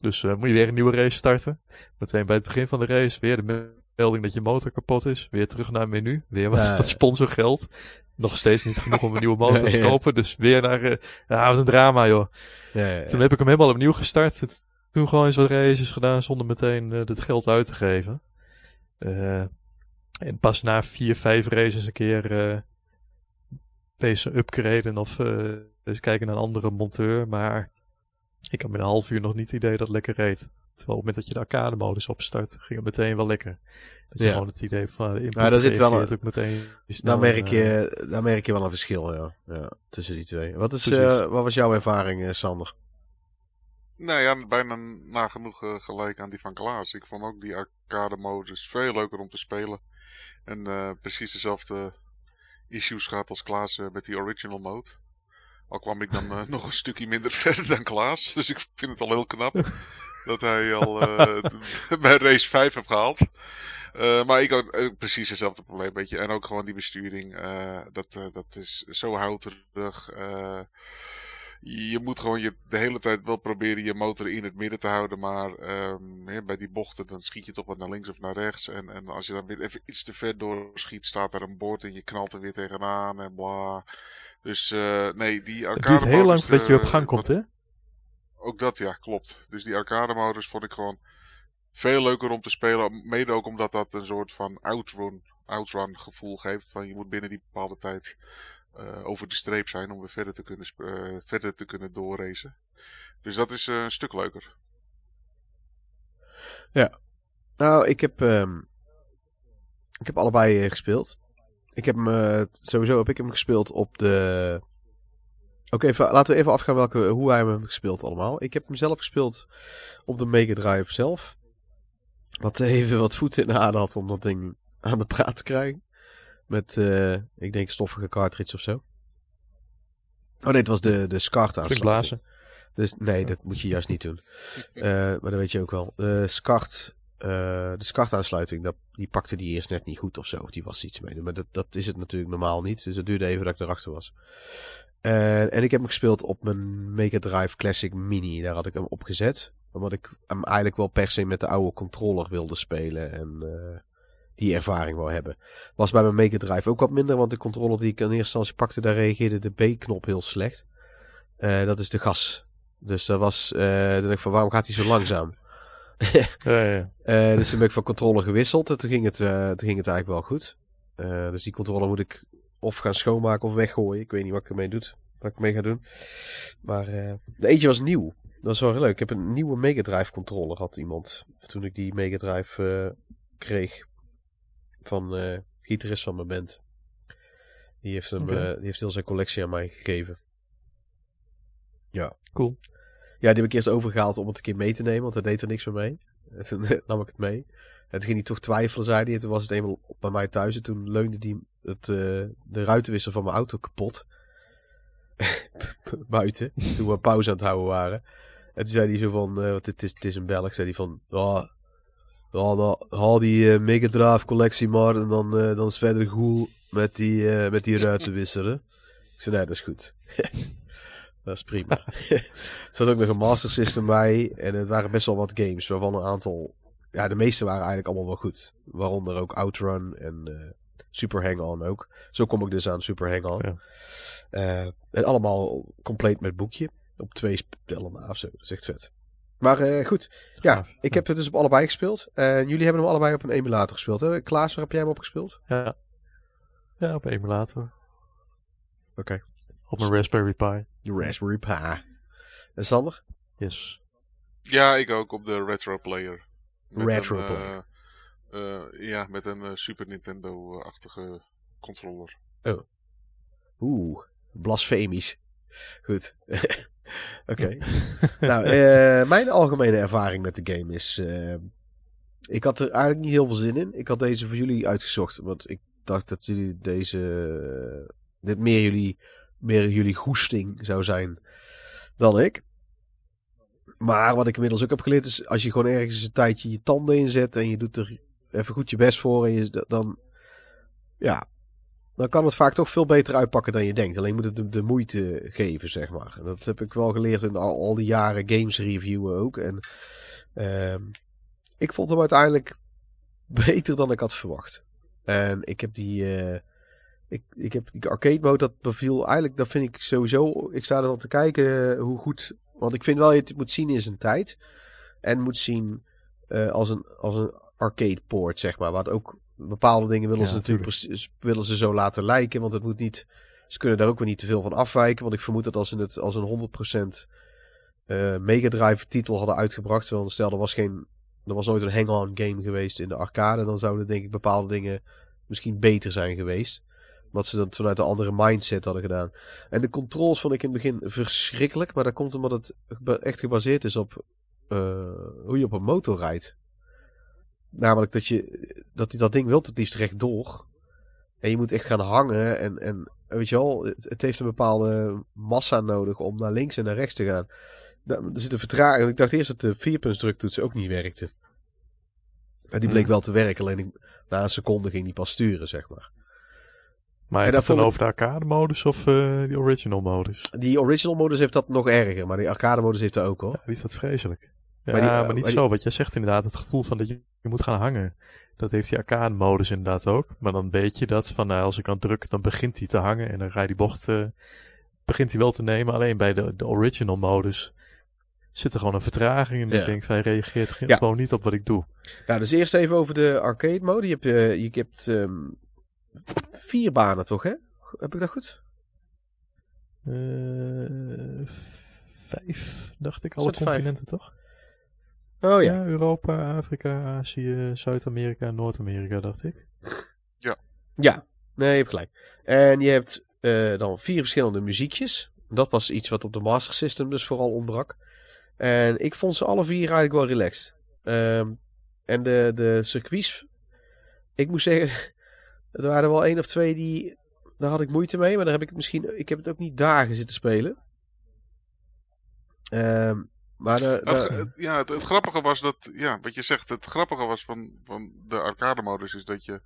Dus eh, moet je weer een nieuwe race starten. Meteen bij het begin van de race weer de melding dat je motor kapot is. Weer terug naar het menu. Weer wat, wat sponsorgeld. Nog steeds niet genoeg om een nieuwe motor te kopen. Dus weer naar... eh ja, wat een drama joh. Ja, ja, ja. Toen heb ik hem helemaal opnieuw gestart. Toen gewoon eens wat races gedaan zonder meteen eh het geld uit te geven. En pas na vier, vijf races een keer deze upgraden of eens kijken naar een andere monteur. Maar ik had met een half uur nog niet het idee dat het lekker reed. Terwijl op het moment dat je de arcade modus opstart, ging het meteen wel lekker. Dat je Ja. gewoon het idee van de input Ja, daar zit wel een- ook meteen Daar snel merk, eh, je, daar merk je wel een verschil ja. Ja, tussen die twee. Wat, is, eh, wat was jouw ervaring, eh, Sander? Nou ja, bijna nagenoeg eh, gelijk aan die van Klaas. Ik vond ook die arcade modus veel leuker om te spelen. En eh, precies dezelfde issues gehad als Klaas eh, met die original mode. Al kwam ik dan eh, nog een stukje minder verder dan Klaas. Dus ik vind het al heel knap dat hij al eh, het- bij race 5 heeft gehaald. Eh, maar ik had eh, precies hetzelfde probleem, weet je. En ook gewoon die besturing. eh, dat, eh, dat is zo houterig. Eh je moet gewoon je, de hele tijd wel proberen je motor in het midden te houden. Maar ehm, bij die bochten dan schiet je toch wat naar links of naar rechts. En, en als je dan weer even iets te ver doorschiet, staat daar een bord en je knalt er weer tegenaan en bla. Dus eh, nee, die het arcade duurt heel lang voordat je op eh, gang komt, hè? ook dat, ja, klopt. Dus die arcade modus vond ik gewoon veel leuker om te spelen. Mede ook omdat dat een soort van outrun, outrun gevoel geeft. Van je moet binnen die bepaalde tijd eh, over de streep zijn om weer verder te kunnen, eh, verder te kunnen doorracen. Dus dat is eh, een stuk leuker. Nou, ik heb, ehm, ik heb allebei gespeeld. Ik heb hem, sowieso heb ik hem gespeeld op de... Oké, laten we even afgaan welke, hoe wij hem hebben gespeeld allemaal. Ik heb hem zelf gespeeld op de Mega Drive zelf. Wat even wat voeten in de aarde had om dat ding aan de praat te krijgen. Met, eh, ik denk, stoffige cartridge of zo. Oh nee, het was de, de SCART aansluiting. blazen. Dus nee, dat moet je juist niet doen. Eh, maar dat weet je ook wel. De SCART eh, de dat, die pakte die eerst net niet goed of zo. Of die was iets mee. Maar dat, dat is het natuurlijk normaal niet. Dus het duurde even dat ik erachter was. En ik heb hem gespeeld op mijn Mega Drive Classic Mini. Daar had ik hem op gezet. Omdat ik hem eigenlijk wel per se met de oude controller wilde spelen. En eh, die ervaring wou hebben. Was bij mijn Mega Drive ook wat minder. Want de controller die ik in eerste instantie pakte, daar reageerde de B-knop heel slecht. Eh, dat is de gas. Dus dat was. Uh, dan dacht ik van waarom gaat hij zo langzaam? Ja, ja. Eh, dus toen ben ik van controller gewisseld. En toen ging het, toen ging het eigenlijk wel goed. Dus die controller moet ik of gaan schoonmaken of weggooien. Ik weet niet wat ik ermee doet. Wat ik mee ga doen. Maar de eentje was nieuw. Dat is wel heel leuk. Ik heb een nieuwe Mega Drive controller had iemand. Toen ik die Mega Drive kreeg. Van eh gitarist van mijn band. Die heeft, hem, eh, die heeft heel zijn collectie aan mij gegeven. Ja. Cool. Ja, die heb ik eerst overgehaald om het een keer mee te nemen, want hij deed er niks meer mee. En toen nam ik het mee. En toen ging hij toch twijfelen, zei hij. En toen was het eenmaal bij mij thuis. En toen leunde hij het, eh, de ruitenwisser van mijn auto kapot. Buiten, toen we pauze aan het houden waren. En toen zei hij zo van, eh, want het is, het is een Belg, zei hij van, ja, ja nou, haal die eh, Mega Drive collectie maar en dan, eh, dan is het verder goed met die, eh, met die ruitenwisser. hè. Ik zei, nee, dat is goed. dat is prima. er zat ook nog een Master System bij en het waren best wel wat games, waarvan een aantal, ja, de meeste waren eigenlijk allemaal wel goed. Waaronder ook Outrun en Super Hang-On ook. Zo kom ik dus aan Super Hang-On. Ja. En allemaal compleet met boekje. Op twee spellen na of zo. Dat is echt vet. Maar eh, goed. Ja, ik heb het dus op allebei gespeeld. En jullie hebben hem allebei op een emulator gespeeld. Hè? Klaas, waar heb jij hem op gespeeld? Ja. Ja, op emulator. Oké. Op mijn Raspberry Pi. Je Raspberry Pi. En Sander? Yes. Ja, ik ook op de Retro Player. Met Retro een, Player. eh, eh, ja, met een eh, Super Nintendo-achtige controller. Oeh, blasfemisch. Goed. Oké. nou, eh, mijn algemene ervaring met de game is... eh, ik had er eigenlijk niet heel veel zin in. Ik had deze voor jullie uitgezocht. Want ik dacht dat jullie deze... eh, dit meer jullie, meer jullie goesting zou zijn dan ik. Maar wat ik inmiddels ook heb geleerd is... Als je gewoon ergens een tijdje je tanden inzet... En je doet er even goed je best voor... En je, dan... Ja, dan kan het vaak toch veel beter uitpakken dan je denkt. Alleen moet het de, de moeite geven, zeg maar. En dat heb ik wel geleerd in al, al die jaren games reviewen ook. En ehm, ik vond hem uiteindelijk beter dan ik had verwacht. En ik heb die, eh, ik, ik heb die arcade mode, dat beviel eigenlijk, dat vind ik sowieso, ik sta er wel te kijken eh, hoe goed, want ik vind wel, je het moet zien in zijn tijd. En moet zien eh, als, een, als een arcade poort, zeg maar. Waar het ook bepaalde dingen willen Ja, ze natuurlijk precies- willen ze zo laten lijken. Want het moet niet. Ze kunnen daar ook weer niet te veel van afwijken. Want ik vermoed dat als ze het als een 100% eh Mega Drive titel hadden uitgebracht. Terwijl stel er was geen. Er was nooit een hang-on game geweest in de arcade. Dan zouden denk ik bepaalde dingen misschien beter zijn geweest. Wat ze dan vanuit een andere mindset hadden gedaan. En de controls vond ik in het begin verschrikkelijk. Maar dat komt omdat het echt gebaseerd is op eh, hoe je op een motor rijdt. Namelijk dat je dat, dat ding wilt het liefst rechtdoor. En je moet echt gaan hangen. En, en weet je wel, het, het heeft een bepaalde massa nodig om naar links en naar rechts te gaan. Da- Er zit een vertraging. Ik dacht eerst dat de vierpuntsdruktoets ook niet werkte. En die bleek Hmm. wel te werken. Alleen ik- na een seconde ging die pas sturen, zeg maar. Maar En heb je dat dan over de arcade modus of eh die original modus? Die original modus heeft dat nog erger. Maar die arcade modus heeft dat ook hoor. Ja, die is dat vreselijk. Ja, Maar die, niet maar zo. Wat jij zegt inderdaad, het gevoel van dat je, je moet gaan hangen. Dat heeft die arcade modus inderdaad ook. Maar dan weet je dat van nou, als ik dan druk, dan begint hij te hangen. En dan ga je die bocht, eh, begint hij wel te nemen. Alleen bij de, de original modus zit er gewoon een vertraging. Ja. ik denk, hij reageert Ja. gewoon niet op wat ik doe. Ja, dus eerst even over de arcade mode. Je hebt, eh, je hebt ehm, vier banen toch, hè? Heb ik dat goed? Eh, vijf, dacht ik, alle vijf? continenten toch? Oh ja. Europa, Afrika, Azië, Zuid-Amerika, Noord-Amerika, dacht ik. Ja, nee, je hebt gelijk. En je hebt eh, dan vier verschillende muziekjes. Dat was iets wat op de Master System dus vooral ontbrak. En ik vond ze alle vier eigenlijk wel relaxed. Ehm, en de, de circuits... Ik moet zeggen, er waren er wel één of twee die... Daar had ik moeite mee, maar daar heb ik het misschien... Ik heb het ook niet dagen zitten spelen. Ehm, Maar de, de- het- ja, het, het grappige was dat, ja, wat je zegt, het grappige was van, van de arcade modus is dat je,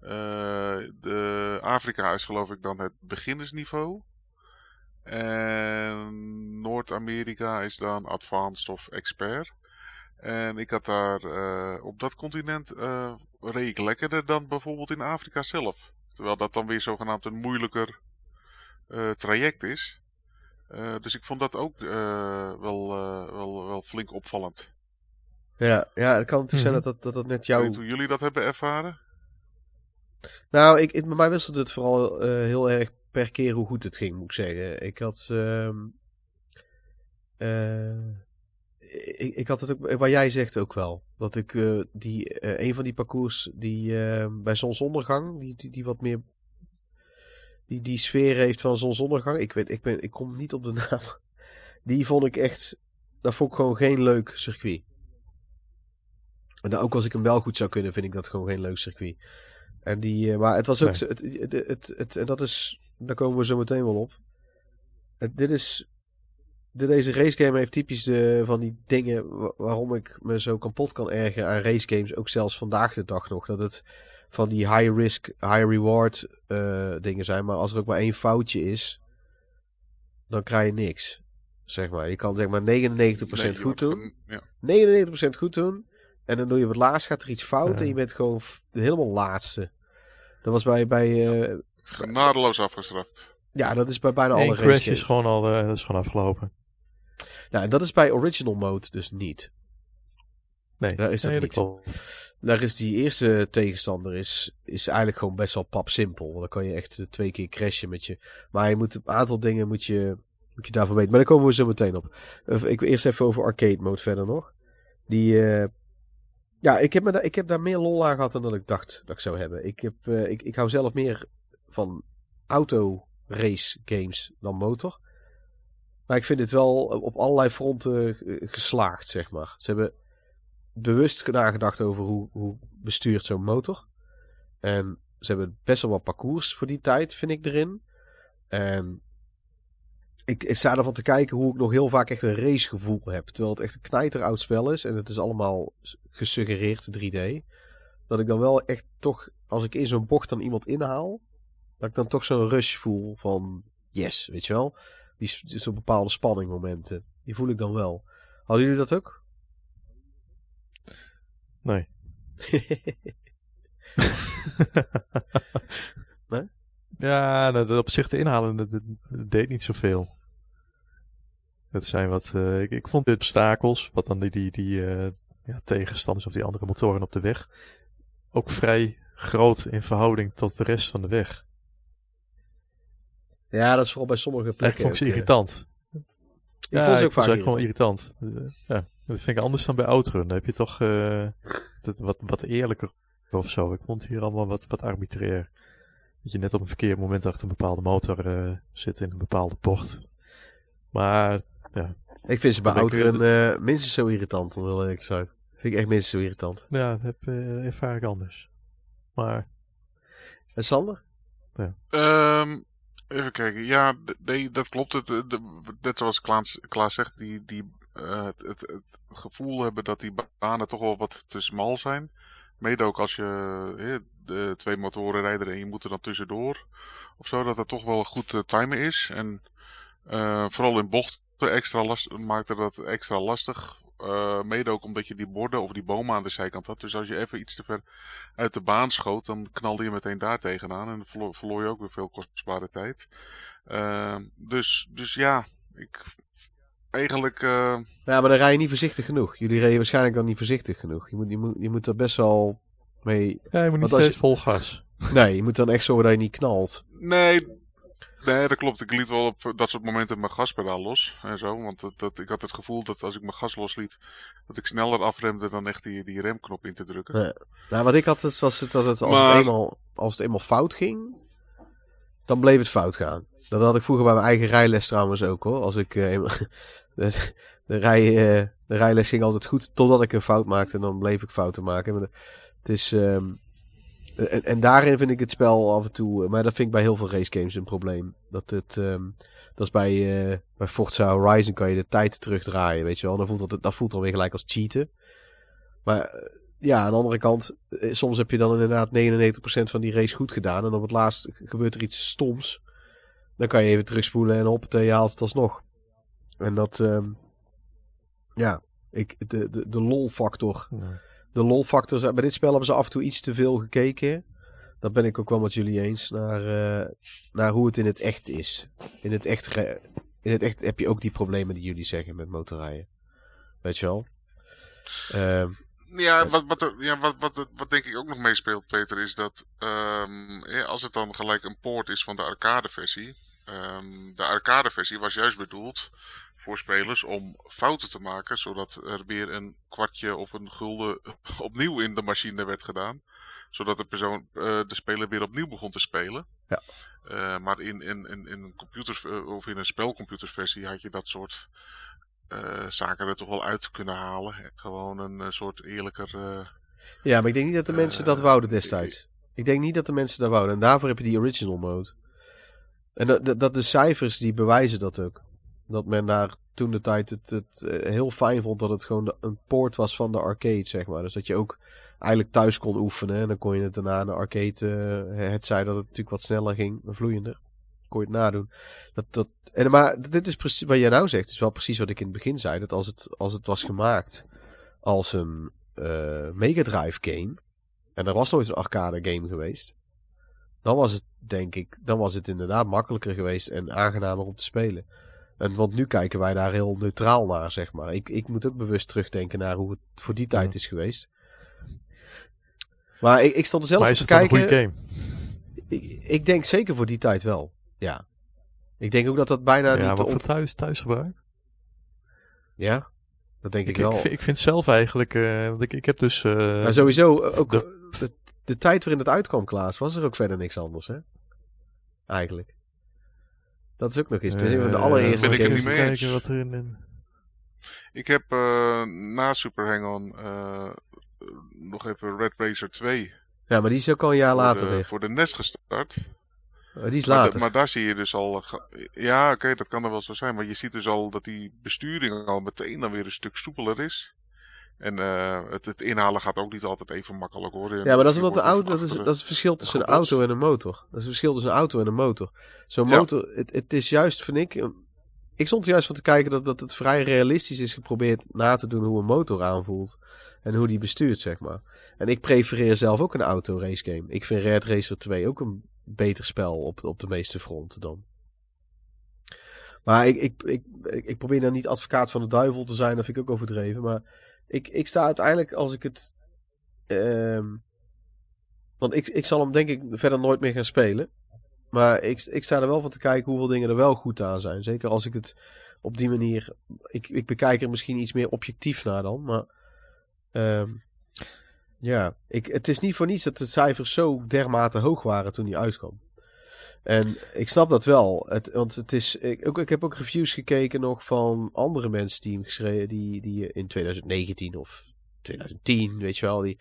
eh, de Afrika is geloof ik dan het beginnersniveau. En Noord-Amerika is dan advanced of expert. En ik had daar, eh, op dat continent, eh reed ik lekkerder dan bijvoorbeeld in Afrika zelf. Terwijl dat dan weer zogenaamd een moeilijker eh, traject is. Eh, dus ik vond dat ook eh, wel, eh, wel, wel flink opvallend. ja, ja, het kan natuurlijk zijn Mhm. dat dat, dat dat net Ik jouw weet hoe jullie dat hebben ervaren. Nou, ik, ik, bij mij wisselde het vooral eh, heel erg per keer hoe goed het ging, moet ik zeggen. Ik had. ehm, eh, ik, ik had het ook, wat jij zegt ook wel. Dat ik eh, die, eh, een van die parcours die eh, bij zonsondergang, die, die, die wat meer. Die, die sfeer heeft van zonsondergang. Ik, weet, ik, ben, ik kom niet op de naam. Die vond ik echt. Dat vond ik gewoon geen leuk circuit. En dan ook als ik hem wel goed zou kunnen, vind ik dat gewoon geen leuk circuit. En die, eh, maar het was ook, Nee. het, het, het, het- en dat is, daar komen we zo meteen wel op. Het, dit is, de, deze racegame heeft typisch de, van die dingen wa- waarom ik me zo kapot kan ergeren aan racegames, ook zelfs vandaag de dag nog. Dat het van die high risk, high reward eh, dingen zijn, maar als er ook maar één foutje is, dan krijg je niks. Zeg maar, je kan zeg maar 99% Nee, je goed doen. gen- Ja. 99% goed doen. En dan doe je op het laatst gaat er iets fout Ja. en je bent gewoon helemaal laatste. Dat was bij, bij eh, Genadeloos afgestraft. ja, dat is bij bijna alle Eén race crash is gewoon al eh, dat is gewoon afgelopen. Nou, en dat is bij original mode dus niet. Nee, Ja, is dat nee, niet. klopt. Daar is die eerste tegenstander is, is eigenlijk gewoon best wel pap simpel. Dan kan je echt eh, twee keer crashen met je. Maar je moet een aantal dingen moet je, moet je daarvan weten. Maar daar komen we zo meteen op. Ik wil eerst even over arcade mode verder nog. Die, eh, ja, ik heb, me ik heb daar meer lol aan gehad dan dat ik dacht dat ik zou hebben. Ik, heb, eh, ik, ik hou zelf meer van auto race games dan motor. Maar ik vind het wel op allerlei fronten geslaagd, zeg maar. Ze hebben bewust nagedacht over hoe, hoe bestuurt zo'n motor. En ze hebben best wel wat parcours voor die tijd, vind ik, erin. En ik, ik sta ervan te kijken hoe ik nog heel vaak echt een racegevoel heb. Terwijl het echt een knijteroud spel is. En het is allemaal gesuggereerd 3D. Dat ik dan wel echt toch, als ik in zo'n bocht dan iemand inhaal. Dat ik dan toch zo'n rush voel van yes, weet je wel. Die, zo'n bepaalde spanningmomenten. Die voel ik dan wel. Hadden jullie dat ook? Nee. Nee? Ja, dat op zich te inhalen, dat, dat- dat deed niet zoveel. Dat zijn wat, eh, ik, ik vond de obstakels, wat dan die, die, die eh, ja, tegenstanders of die andere motoren op de weg, ook vrij groot in verhouding tot de rest van de weg. Ja, dat is vooral bij sommige Ik plekken. vond ze ook, eh, irritant. Ik vond ze ook vaak ook gewoon irritant. Eh, ja, dat vind ik anders dan bij Outrun. Dan heb je toch eh, wat, wat eerlijker of zo. Ik vond het hier allemaal wat, wat arbitrair. Dat je net op een verkeerd moment achter een bepaalde motor eh, zit in een bepaalde bocht. Maar Ik vind ze bij Outrun eh minstens zo irritant, om heel eerlijk te zijn. Vind ik echt minstens zo irritant. ja, dat heb, eh, ervaar ik anders. Maar En Sander? Ehm, even kijken. Ja, nee, dat klopt. Het, net zoals Klaas, Klaas zegt, die, die, eh, het, het, gevoel hebben dat die banen toch wel wat te smal zijn. Mede ook als je eh, de twee motoren rijden en je moet er dan tussendoor. Of zo, dat dat toch wel goed te timen is. En eh, vooral in bochten extra last, maakte dat extra lastig. Eh, mede ook omdat je die borden of die bomen aan de zijkant had. Dus als je even iets te ver uit de baan schoot, dan knalde je meteen daar tegenaan. En verloor, verloor je ook weer veel kostbare tijd. Dus, dus ja, ik. Eigenlijk. eh, Ja, maar dan rij je niet voorzichtig genoeg. Jullie reden waarschijnlijk dan niet voorzichtig genoeg. Je moet, je moet, je moet er best wel mee... ja, je moet niet Want als steeds je- vol gas. Nee, je moet dan echt zorgen dat je niet knalt. nee. Nee, dat klopt. Ik liet wel op dat soort momenten mijn gaspedaal los en zo. Want dat, dat, ik had het gevoel dat als ik mijn gas losliet, dat ik sneller afremde dan echt die, die remknop in te drukken. Ja. Nou, wat ik had, het was het dat het als, Maar- het eenmaal, als het eenmaal fout ging, dan bleef het fout gaan. Dat had ik vroeger bij mijn eigen rijles trouwens ook hoor. Als ik eh, de, rij, eh, de rijles ging altijd goed totdat ik een fout maakte en dan bleef ik fouten maken. Maar het is, ehm, Eh, En, en daarin vind ik het spel af en toe, maar dat vind ik bij heel veel racegames een probleem. Dat het, ehm, dat is bij, eh, bij Forza Horizon kan je de tijd terugdraaien, weet je wel. Dan voelt dat, dat voelt dan weer gelijk als cheaten. Maar ja, aan de andere kant, soms heb je dan inderdaad 99% van die race goed gedaan. En op het laatst gebeurt er iets stoms. Dan kan je even terugspoelen en hoppatee, je haalt het alsnog. En dat, ehm, ja, ik, de, de, de lol-factor Ja. de lol-factor. Bij dit spel hebben ze af en toe iets te veel gekeken. Dat ben ik ook wel met jullie eens. Naar, eh, naar hoe het in het echt is. In het echt, in het echt heb je ook die problemen die jullie zeggen met motorrijden. Weet je wel? Ehm, Ja, wat, wat, er- ja wat, wat, wat denk ik ook nog meespeelt, Peter, is dat ehm, ja, als het dan gelijk een poort is van de arcade-versie. Ehm, de arcade-versie was juist bedoeld voor spelers om fouten te maken, zodat er weer een kwartje of een gulden opnieuw in de machine werd gedaan. Zodat de, persoon, eh, de speler weer opnieuw begon te spelen. Ja. Eh, maar in, in, in, in een computers, eh, of in een spelcomputerversie had je dat soort zaken er toch wel uit kunnen halen. Gewoon een soort eerlijker. ja, maar ik denk niet dat de mensen dat wouden destijds. Ik denk niet dat de mensen dat wouden. En daarvoor heb je die original mode. En dat, dat, de cijfers die bewijzen dat ook. Dat men daar toen de tijd het, het eh, heel fijn vond dat het gewoon de- een poort was van de arcade, zeg maar. Dus dat je ook eigenlijk thuis kon oefenen. En dan kon je het daarna in de arcade, eh, het zei dat het natuurlijk wat sneller ging, vloeiender. Kon je het nadoen. Dat, dat, en, maar dit is precies wat jij nou zegt. is wel precies wat ik in het begin zei. Dat als het, als het was gemaakt als een eh Mega Drive game. En er was nooit een arcade game geweest. Dan was het, denk ik, dan was het inderdaad makkelijker geweest en aangenamer om te spelen. En want nu kijken wij daar heel neutraal naar, zeg maar. Ik, ik moet ook bewust terugdenken naar hoe het voor die tijd is geweest. Maar ik, ik stond er zelf Maar op is te het kijken. een goede game? Ik, ik denk zeker voor die tijd wel. Ja. Ik denk ook dat dat bijna ja, niet... wat voor thuis, thuisgebruik? Ja, dat denk ik, Ik, ik, wel. vind- ik vind zelf eigenlijk, eh, want ik, ik heb dus... eh, maar sowieso, eh, ook de- de, de, tijd waarin het uitkwam, Klaas, was er ook verder niks anders, hè? Eigenlijk. Dat is ook nog eens. Een van de eh, allereerste ben ik niet mee kijken wat er in... Ik heb eh, na Super Hang-On eh, nog even Red Racer 2 Ja, maar die is ook al een jaar later de, weer. voor de NES gestart. Oh, die is later. maar daar zie je dus al. Ja, oké, dat kan er wel zo zijn. Maar je ziet dus al dat die besturing al meteen dan weer een stuk soepeler is. En eh, het, het inhalen gaat ook niet altijd even makkelijk hoor. Ja, maar dat is omdat de auto, dat is, dat is het verschil tussen een auto en een motor. Dat is het verschil tussen een auto en een motor. Zo'n Ja. motor, het, het is juist, vind ik, eh, ik stond er juist van te kijken dat, dat het vrij realistisch is geprobeerd na te doen hoe een motor aanvoelt. En hoe die bestuurt, zeg maar. En ik prefereer zelf ook een auto race game. Ik vind Red Racer 2 ook een beter spel op, op de meeste fronten dan. Maar ik, ik, ik, ik, ik probeer nou niet advocaat van de duivel te zijn, dat vind ik ook overdreven. Maar ik, ik sta uiteindelijk, als ik het Ehm, want ik, ik zal hem denk ik verder nooit meer gaan spelen. Maar ik, ik sta er wel van te kijken hoeveel dingen er wel goed aan zijn. Zeker als ik het op die manier... Ik, ik bekijk er misschien iets meer objectief naar dan. Maar ehm, ja, ik, het is niet voor niets dat de cijfers zo dermate hoog waren toen die uitkwam. En ik snap dat wel. Het, want het is, ik, ook, ik heb ook reviews gekeken nog van andere mensen die hem geschreven... Die, die in 2019 of 2010, weet je wel, die,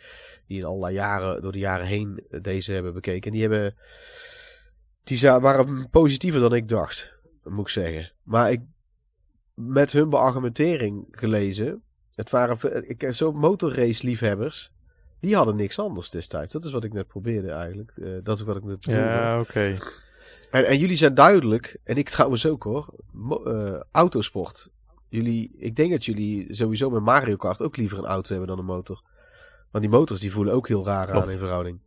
die in allerlei jaren, door de jaren heen eh, deze hebben bekeken. En die hebben, die waren positiever dan ik dacht, moet ik zeggen. Maar ik, met hun beargumentering gelezen, het waren, ik heb zo motorrace liefhebbers, die hadden niks anders destijds. Dat is wat ik net probeerde eigenlijk. Eh, dat is wat ik net. Ja, oké. En, en jullie zijn duidelijk, en ik trouwens ook hoor, eh, autosport. Jullie, ik denk dat jullie sowieso met Mario Kart ook liever een auto hebben dan een motor. Want die motors die voelen ook heel raar Klopt. aan in verhouding.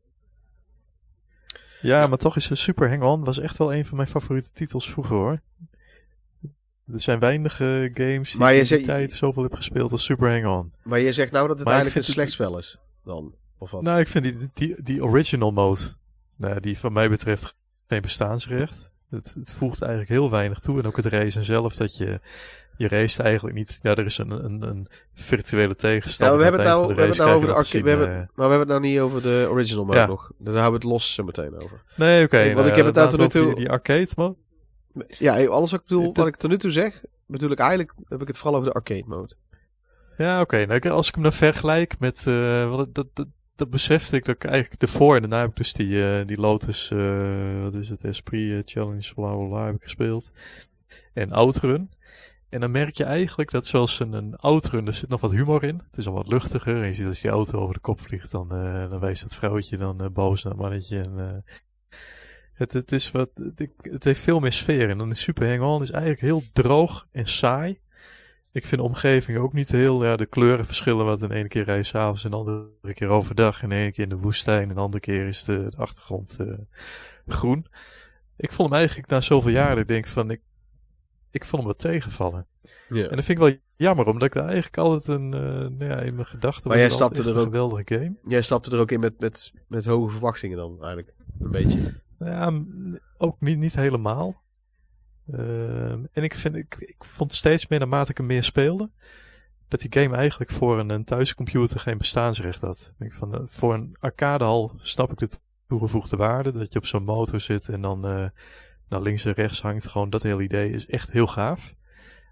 Ja, maar toch is een Super Hang-On was echt wel een van mijn favoriete titels vroeger hoor. Er zijn weinige games die in die tijd zoveel heb gespeeld als Super Hang-On. Maar je zegt nou dat het Maar eigenlijk een slecht spel is. Dan, of wat? Nou, ik vind die, die, die original mode, nou, die van mij betreft geen bestaansrecht. Het, het voegt eigenlijk heel weinig toe. En ook het racen zelf, dat je, je race eigenlijk niet, ja, er is een, een, een virtuele ja, tegenstander. we hebben het nou, we hebben het nou over de arcade. We hebben, maar we hebben het nou niet over de original mode Ja. nog. Daar houden we het los zo meteen over. Nee, oké. Want nou ik ja, heb het nou laten tot nu toe- Die, die arcade mode. Ja, alles wat ik bedoel, wat ik tot nu toe zeg, bedoel ik eigenlijk, heb ik het vooral over de arcade mode. Ja, oké. Nou, ik- als ik hem dan vergelijk met, wat, het- dat, dat, dat besefte ik dat ik eigenlijk ervoor en daarna heb ik dus die, eh, die Lotus, eh, wat is het, Esprit eh, Challenge, bla bla bla, heb ik gespeeld. En Outrun. En dan merk je eigenlijk dat zoals een, een Outrun, er zit nog wat humor in. Het is al wat luchtiger. En je ziet als die auto over de kop vliegt, dan, dan wijst dat vrouwtje dan boos naar het mannetje. En, het, het, is wat, het, het heeft veel meer sfeer. En dan is Super Hang-On is eigenlijk heel droog en saai. Ik vind de omgeving ook niet heel, ja, de kleuren verschillen wat. In ene keer rij je s'avonds en de andere keer overdag. En de ene keer in de woestijn en de andere keer is de, de achtergrond eh, groen. Ik vond hem eigenlijk na zoveel jaren, ik denk van, ik, ik vond hem wat tegenvallen. Ja. En dat vind ik wel jammer, omdat ik daar eigenlijk altijd een, eh, nou ja, in mijn gedachten Maar was jij stapte er een ook- geweldige game. Jij stapte er ook in met, met, met hoge verwachtingen dan, eigenlijk. Een beetje. Ja, ook niet, niet helemaal. Ehm, en ik, vind, ik, vond steeds meer naarmate ik hem meer speelde, dat die game eigenlijk voor een, een thuiscomputer geen bestaansrecht had. Ik van, eh, voor een arcadehal snap ik de toegevoegde waarde, dat je op zo'n motor zit en dan eh, naar links en rechts hangt. Gewoon dat hele idee is echt heel gaaf.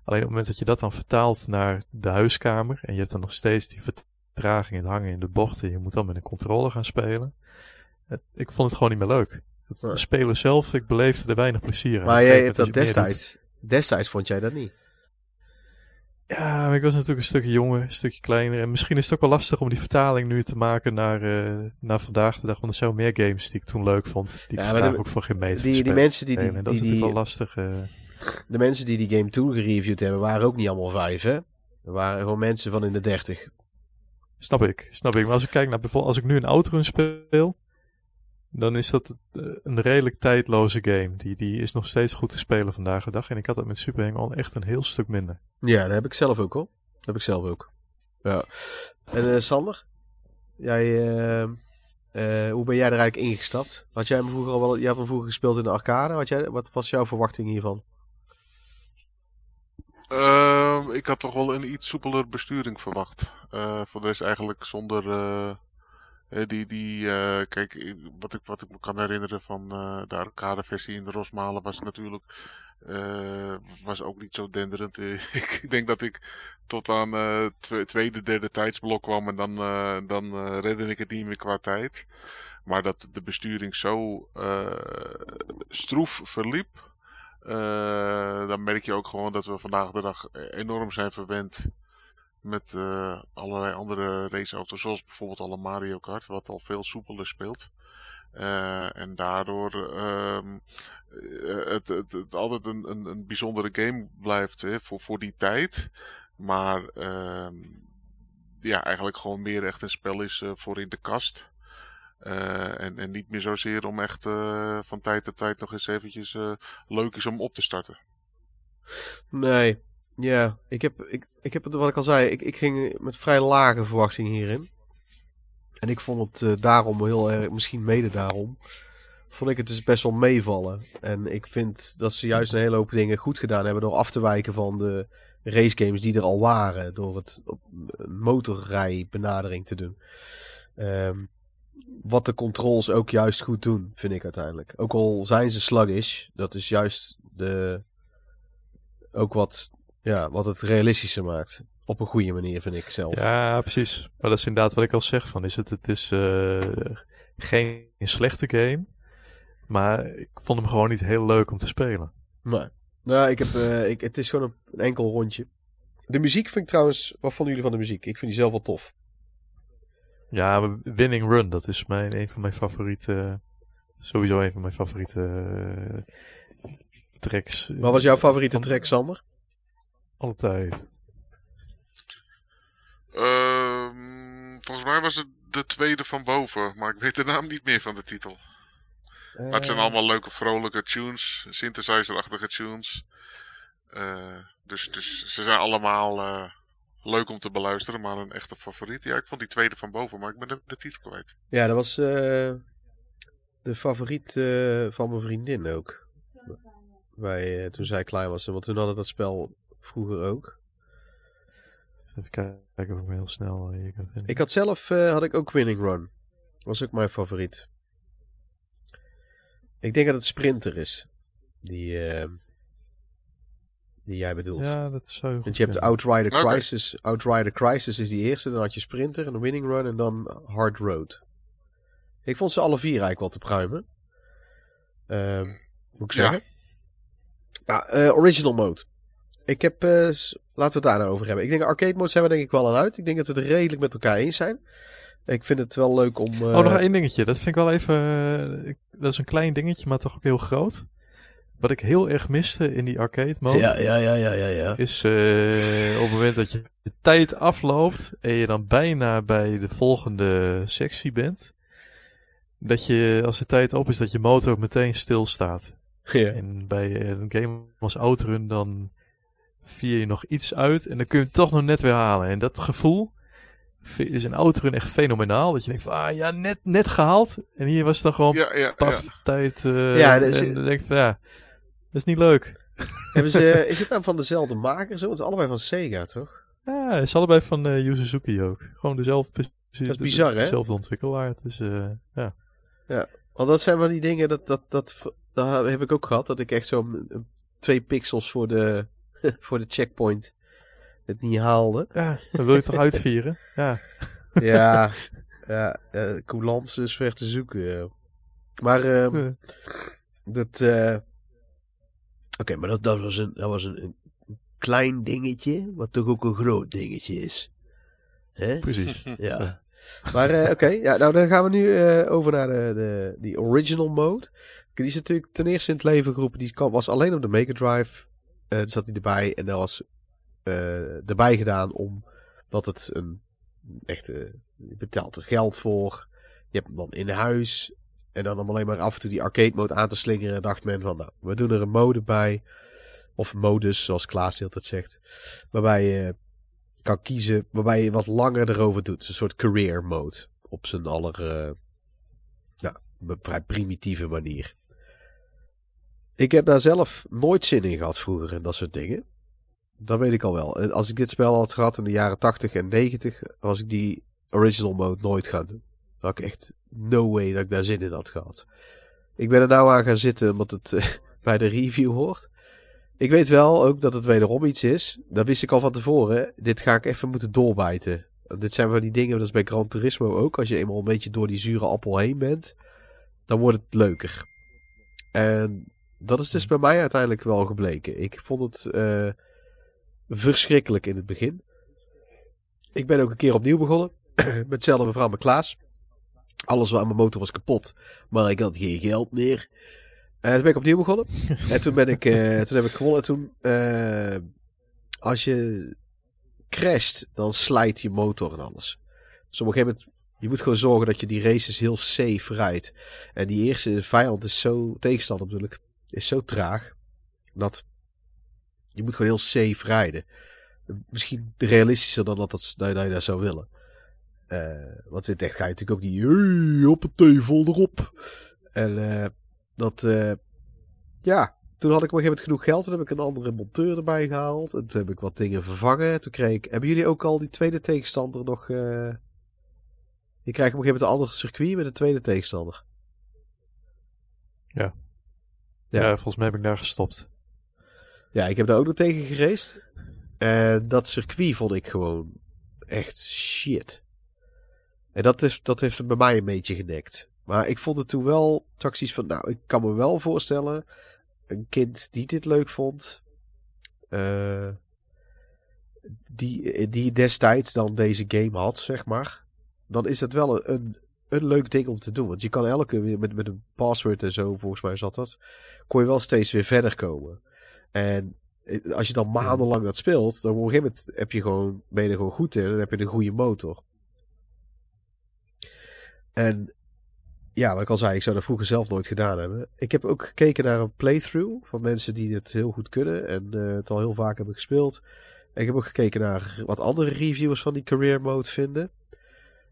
Alleen op het moment dat je dat dan vertaalt naar de huiskamer en je hebt dan nog steeds die vertraging, het hangen in de bochten, je moet dan met een controller gaan spelen. Ik vond het gewoon niet meer leuk. Het spelen zelf, ik beleefde er weinig plezier aan. Maar jij hebt dat destijds. Destijds vond jij dat niet. Ja, maar ik was natuurlijk een stukje jonger, een stukje kleiner. En misschien is het ook wel lastig om die vertaling nu te maken naar, eh, naar vandaag de dag. Want er zijn wel meer games die ik toen leuk vond. Die ik Ja, maar vandaag de- ook voor geen meter Die, die mensen die, die, En dat die, is die, natuurlijk wel lastig. eh. de mensen die die game toen gereviewd hebben, waren ook niet allemaal vijf, hè? Er waren gewoon mensen van in de dertig. Snap ik, snap ik. Maar als ik kijk naar bijvoorbeeld, als ik nu een outrun speel, dan is dat eh, een redelijk tijdloze game. Die, die is nog steeds goed te spelen vandaag de dag. En ik had dat met Super Hang-On echt een heel stuk minder. Ja, dat heb ik zelf ook hoor. Dat heb ik zelf ook. Ja. En eh, Sander? Jij, eh, eh, hoe ben jij er eigenlijk ingestapt? Had jij hem vroeger al wel, jij hebt hem vroeger gespeeld in de arcade. Had jij, wat was jouw verwachting hiervan? Ehm, ik had toch wel een iets soepeler besturing verwacht. Eh, voor de rest eigenlijk zonder die, die eh, kijk, wat ik, wat ik me kan herinneren van eh, de arcade versie in de Rosmalen was natuurlijk eh, was ook niet zo denderend. Ik denk dat ik tot aan twe- tweede, derde tijdsblok kwam en dan, dan redde ik het niet meer qua tijd. Maar dat de besturing zo stroef verliep, dan merk je ook gewoon dat we vandaag de dag enorm zijn verwend met eh, allerlei andere raceauto's, zoals bijvoorbeeld alle Mario Kart, wat al veel soepeler speelt. Eh, en daardoor ehm, eh, het, het, het altijd een, een, een bijzondere game blijft hè, voor, voor die tijd. Maar ehm, ja, eigenlijk gewoon meer echt een spel is voor in de kast. En, en niet meer zozeer om echt van tijd tot tijd nog eens eventjes leuk is om op te starten. Nee, ja, ik heb, ik, ik heb het, wat ik al zei, ik, ik ging met vrij lage verwachtingen hierin. En ik vond het eh, daarom heel erg, misschien mede daarom, vond ik het dus best wel meevallen. En ik vind dat ze juist een hele hoop dingen goed gedaan hebben door af te wijken van de racegames die er al waren. Door het motorrijbenadering te doen. Ehm, wat de controls ook juist goed doen, vind ik uiteindelijk. Ook al zijn ze sluggish, dat is juist de, ook wat, ja, wat het realistischer maakt. Op een goede manier, vind ik zelf. Ja, precies. Maar dat is inderdaad wat ik al zeg. Van, is het, het is eh, geen slechte game. Maar ik vond hem gewoon niet heel leuk om te spelen. Maar, nou, ik heb, eh, ik, het is gewoon een, enkel rondje. De muziek vind ik trouwens, wat vonden jullie van de muziek? Ik vind die zelf wel tof. Ja, Winning Run, dat is mijn, een van mijn favoriete... Sowieso een van mijn favoriete eh, tracks. Wat was jouw favoriete Van track, Sander? Alle tijd. Ehm, volgens mij was het de tweede van boven, maar ik weet de naam niet meer van de titel. Maar het zijn allemaal leuke, vrolijke tunes, synthesizer-achtige tunes. Eh, dus, dus ze zijn allemaal eh, leuk om te beluisteren, maar een echte favoriet. Ja, ik vond die tweede van boven, maar ik ben de, de titel kwijt. Ja, dat was eh, de favoriet eh, van mijn vriendin ook. Eh, toen zij klein was. Want toen hadden dat spel vroeger ook. Even kijken of ik me heel snel hier kan vinden. Ik had zelf eh, had ik ook Winning Run. Was ook mijn favoriet. Ik denk dat het Sprinter is. Die, eh, die jij bedoelt. Ja, dat zou Want je hebt. Outrider. Crisis. Outrider Crisis is die eerste. Dan had je Sprinter en de Winning Run en dan Hard Road. Ik vond ze alle vier eigenlijk wel te pruimen. Ehm, moet ik zeggen. Ja, eh, original mode. Ik heb, eh, laten we het daar nou over hebben. Ik denk arcade mode zijn we denk ik wel aan uit. Ik denk dat we het redelijk met elkaar eens zijn. Ik vind het wel leuk om... eh, Oh, nog één dingetje. Dat vind ik wel even... eh, dat is een klein dingetje, maar toch ook heel groot. Wat ik heel erg miste in die arcade mode... Ja, ja, ja, ja, ja, ja. is eh, op het moment dat je de tijd afloopt en je dan bijna bij de volgende sectie bent, dat je als de tijd op is, dat je motor ook meteen stilstaat. Ja. En bij een game als Outrun dan vier je nog iets uit en dan kun je hem toch nog net weer halen. En dat gevoel is in Outrun echt fenomenaal. Dat je denkt van, ah ja, net, net gehaald. En hier was het dan gewoon Ja, ja, ja. paf, tijd. eh, Ja, dat is- en dan denk ik van, ja, dat is niet leuk. Hebben ze, is het nou van dezelfde maker zo? Het is allebei van Sega, toch? Ja, het is allebei van eh Yu Suzuki ook. Gewoon dezelfde, precies- is bizar, hè? dezelfde ontwikkelaar. Het is, eh, ja. Want dat zijn van die dingen, dat, dat, dat, dat heb ik ook gehad. Dat ik echt zo twee pixels voor de, voor de checkpoint het niet haalde. ja, dan wil je toch uitvieren? Ja. Ja, ja coulance is ver te zoeken. Maar ehm, Eh, dat... eh, Oké, maar dat, dat was, een, dat was een, een klein dingetje, wat toch ook een groot dingetje is. Hè? precies. Ja. Maar eh, oké, ja, nou dan gaan we nu eh, over naar de, de, die original mode. Die is natuurlijk ten eerste in het leven geroepen. Die was alleen op de Mega Drive. Daar zat hij erbij. En daar was eh, erbij gedaan omdat het een echt... eh, je betaalt er geld voor. Je hebt hem dan in huis. En dan om alleen maar af en toe die arcade mode aan te slingeren. Dacht men van nou, we doen er een mode bij. Of modus, zoals Klaas de hele tijd zegt. Waarbij je kan kiezen waarbij je wat langer erover doet. Een soort career mode. Op zijn aller, nou, vrij primitieve manier. Ik heb daar zelf nooit zin in gehad vroeger en dat soort dingen. Dat weet ik al wel. Als ik dit spel had gehad in de jaren 80 en 90, was ik die original mode nooit gaan doen. Dan had ik echt no way dat ik daar zin in had gehad. Ik ben er nou aan gaan zitten omdat het eh, bij de review hoort. Ik weet wel ook dat het wederom iets is. Dat wist ik al van tevoren. Dit ga ik even moeten doorbijten. Dit zijn van die dingen, dat is bij Gran Turismo ook. Als je eenmaal een beetje door die zure appel heen bent, dan wordt het leuker. En dat is dus bij mij uiteindelijk wel gebleken. Ik vond het eh, verschrikkelijk in het begin. Ik ben ook een keer opnieuw begonnen. Met hetzelfde mevrouw Klaas. Alles aan mijn motor was kapot. Maar ik had geen geld meer. En toen ben ik opnieuw begonnen. en toen ben ik, eh, toen heb ik gewonnen. En toen, eh, als je crasht, dan slijt je motor en alles. Dus op een gegeven moment, je moet gewoon zorgen dat je die races heel safe rijdt. En die eerste vijand is zo, tegenstander natuurlijk, is zo traag. Dat je moet gewoon heel safe rijden. Misschien realistischer dan dat, dat, dat je dat zou willen. Eh, want het echt ga je natuurlijk ook niet, hey, hoppatee, vol erop. En eh, dat, eh, ja, toen had ik op een gegeven moment genoeg geld. Toen heb ik een andere monteur erbij gehaald. En toen heb ik wat dingen vervangen. Toen kreeg ik, hebben jullie ook al die tweede tegenstander nog... je krijgt op een gegeven moment een ander circuit met een tweede tegenstander. Ja. Ja. volgens mij heb ik daar gestopt. Ja, ik heb daar ook nog tegen geraced. En dat circuit vond ik gewoon echt shit. En dat, is, dat heeft het bij mij een beetje genekt. Maar ik vond het toen wel taxis van, nou, ik kan me wel voorstellen, een kind die dit leuk vond, eh, die, die destijds dan deze game had, zeg maar, dan is dat wel een, een, leuk ding om te doen. Want je kan elke met, met een password en zo, volgens mij zat dat, kon je wel steeds weer verder komen. En eh, als je dan maandenlang dat speelt, dan op een gegeven moment heb je gewoon, ben je er gewoon goed in. En dan heb je een goede motor. En ja, wat ik al zei, ik zou dat vroeger zelf nooit gedaan hebben. Ik heb ook gekeken naar een playthrough van mensen die het heel goed kunnen en eh, het al heel vaak hebben gespeeld. En ik heb ook gekeken naar wat andere reviewers van die career mode vinden.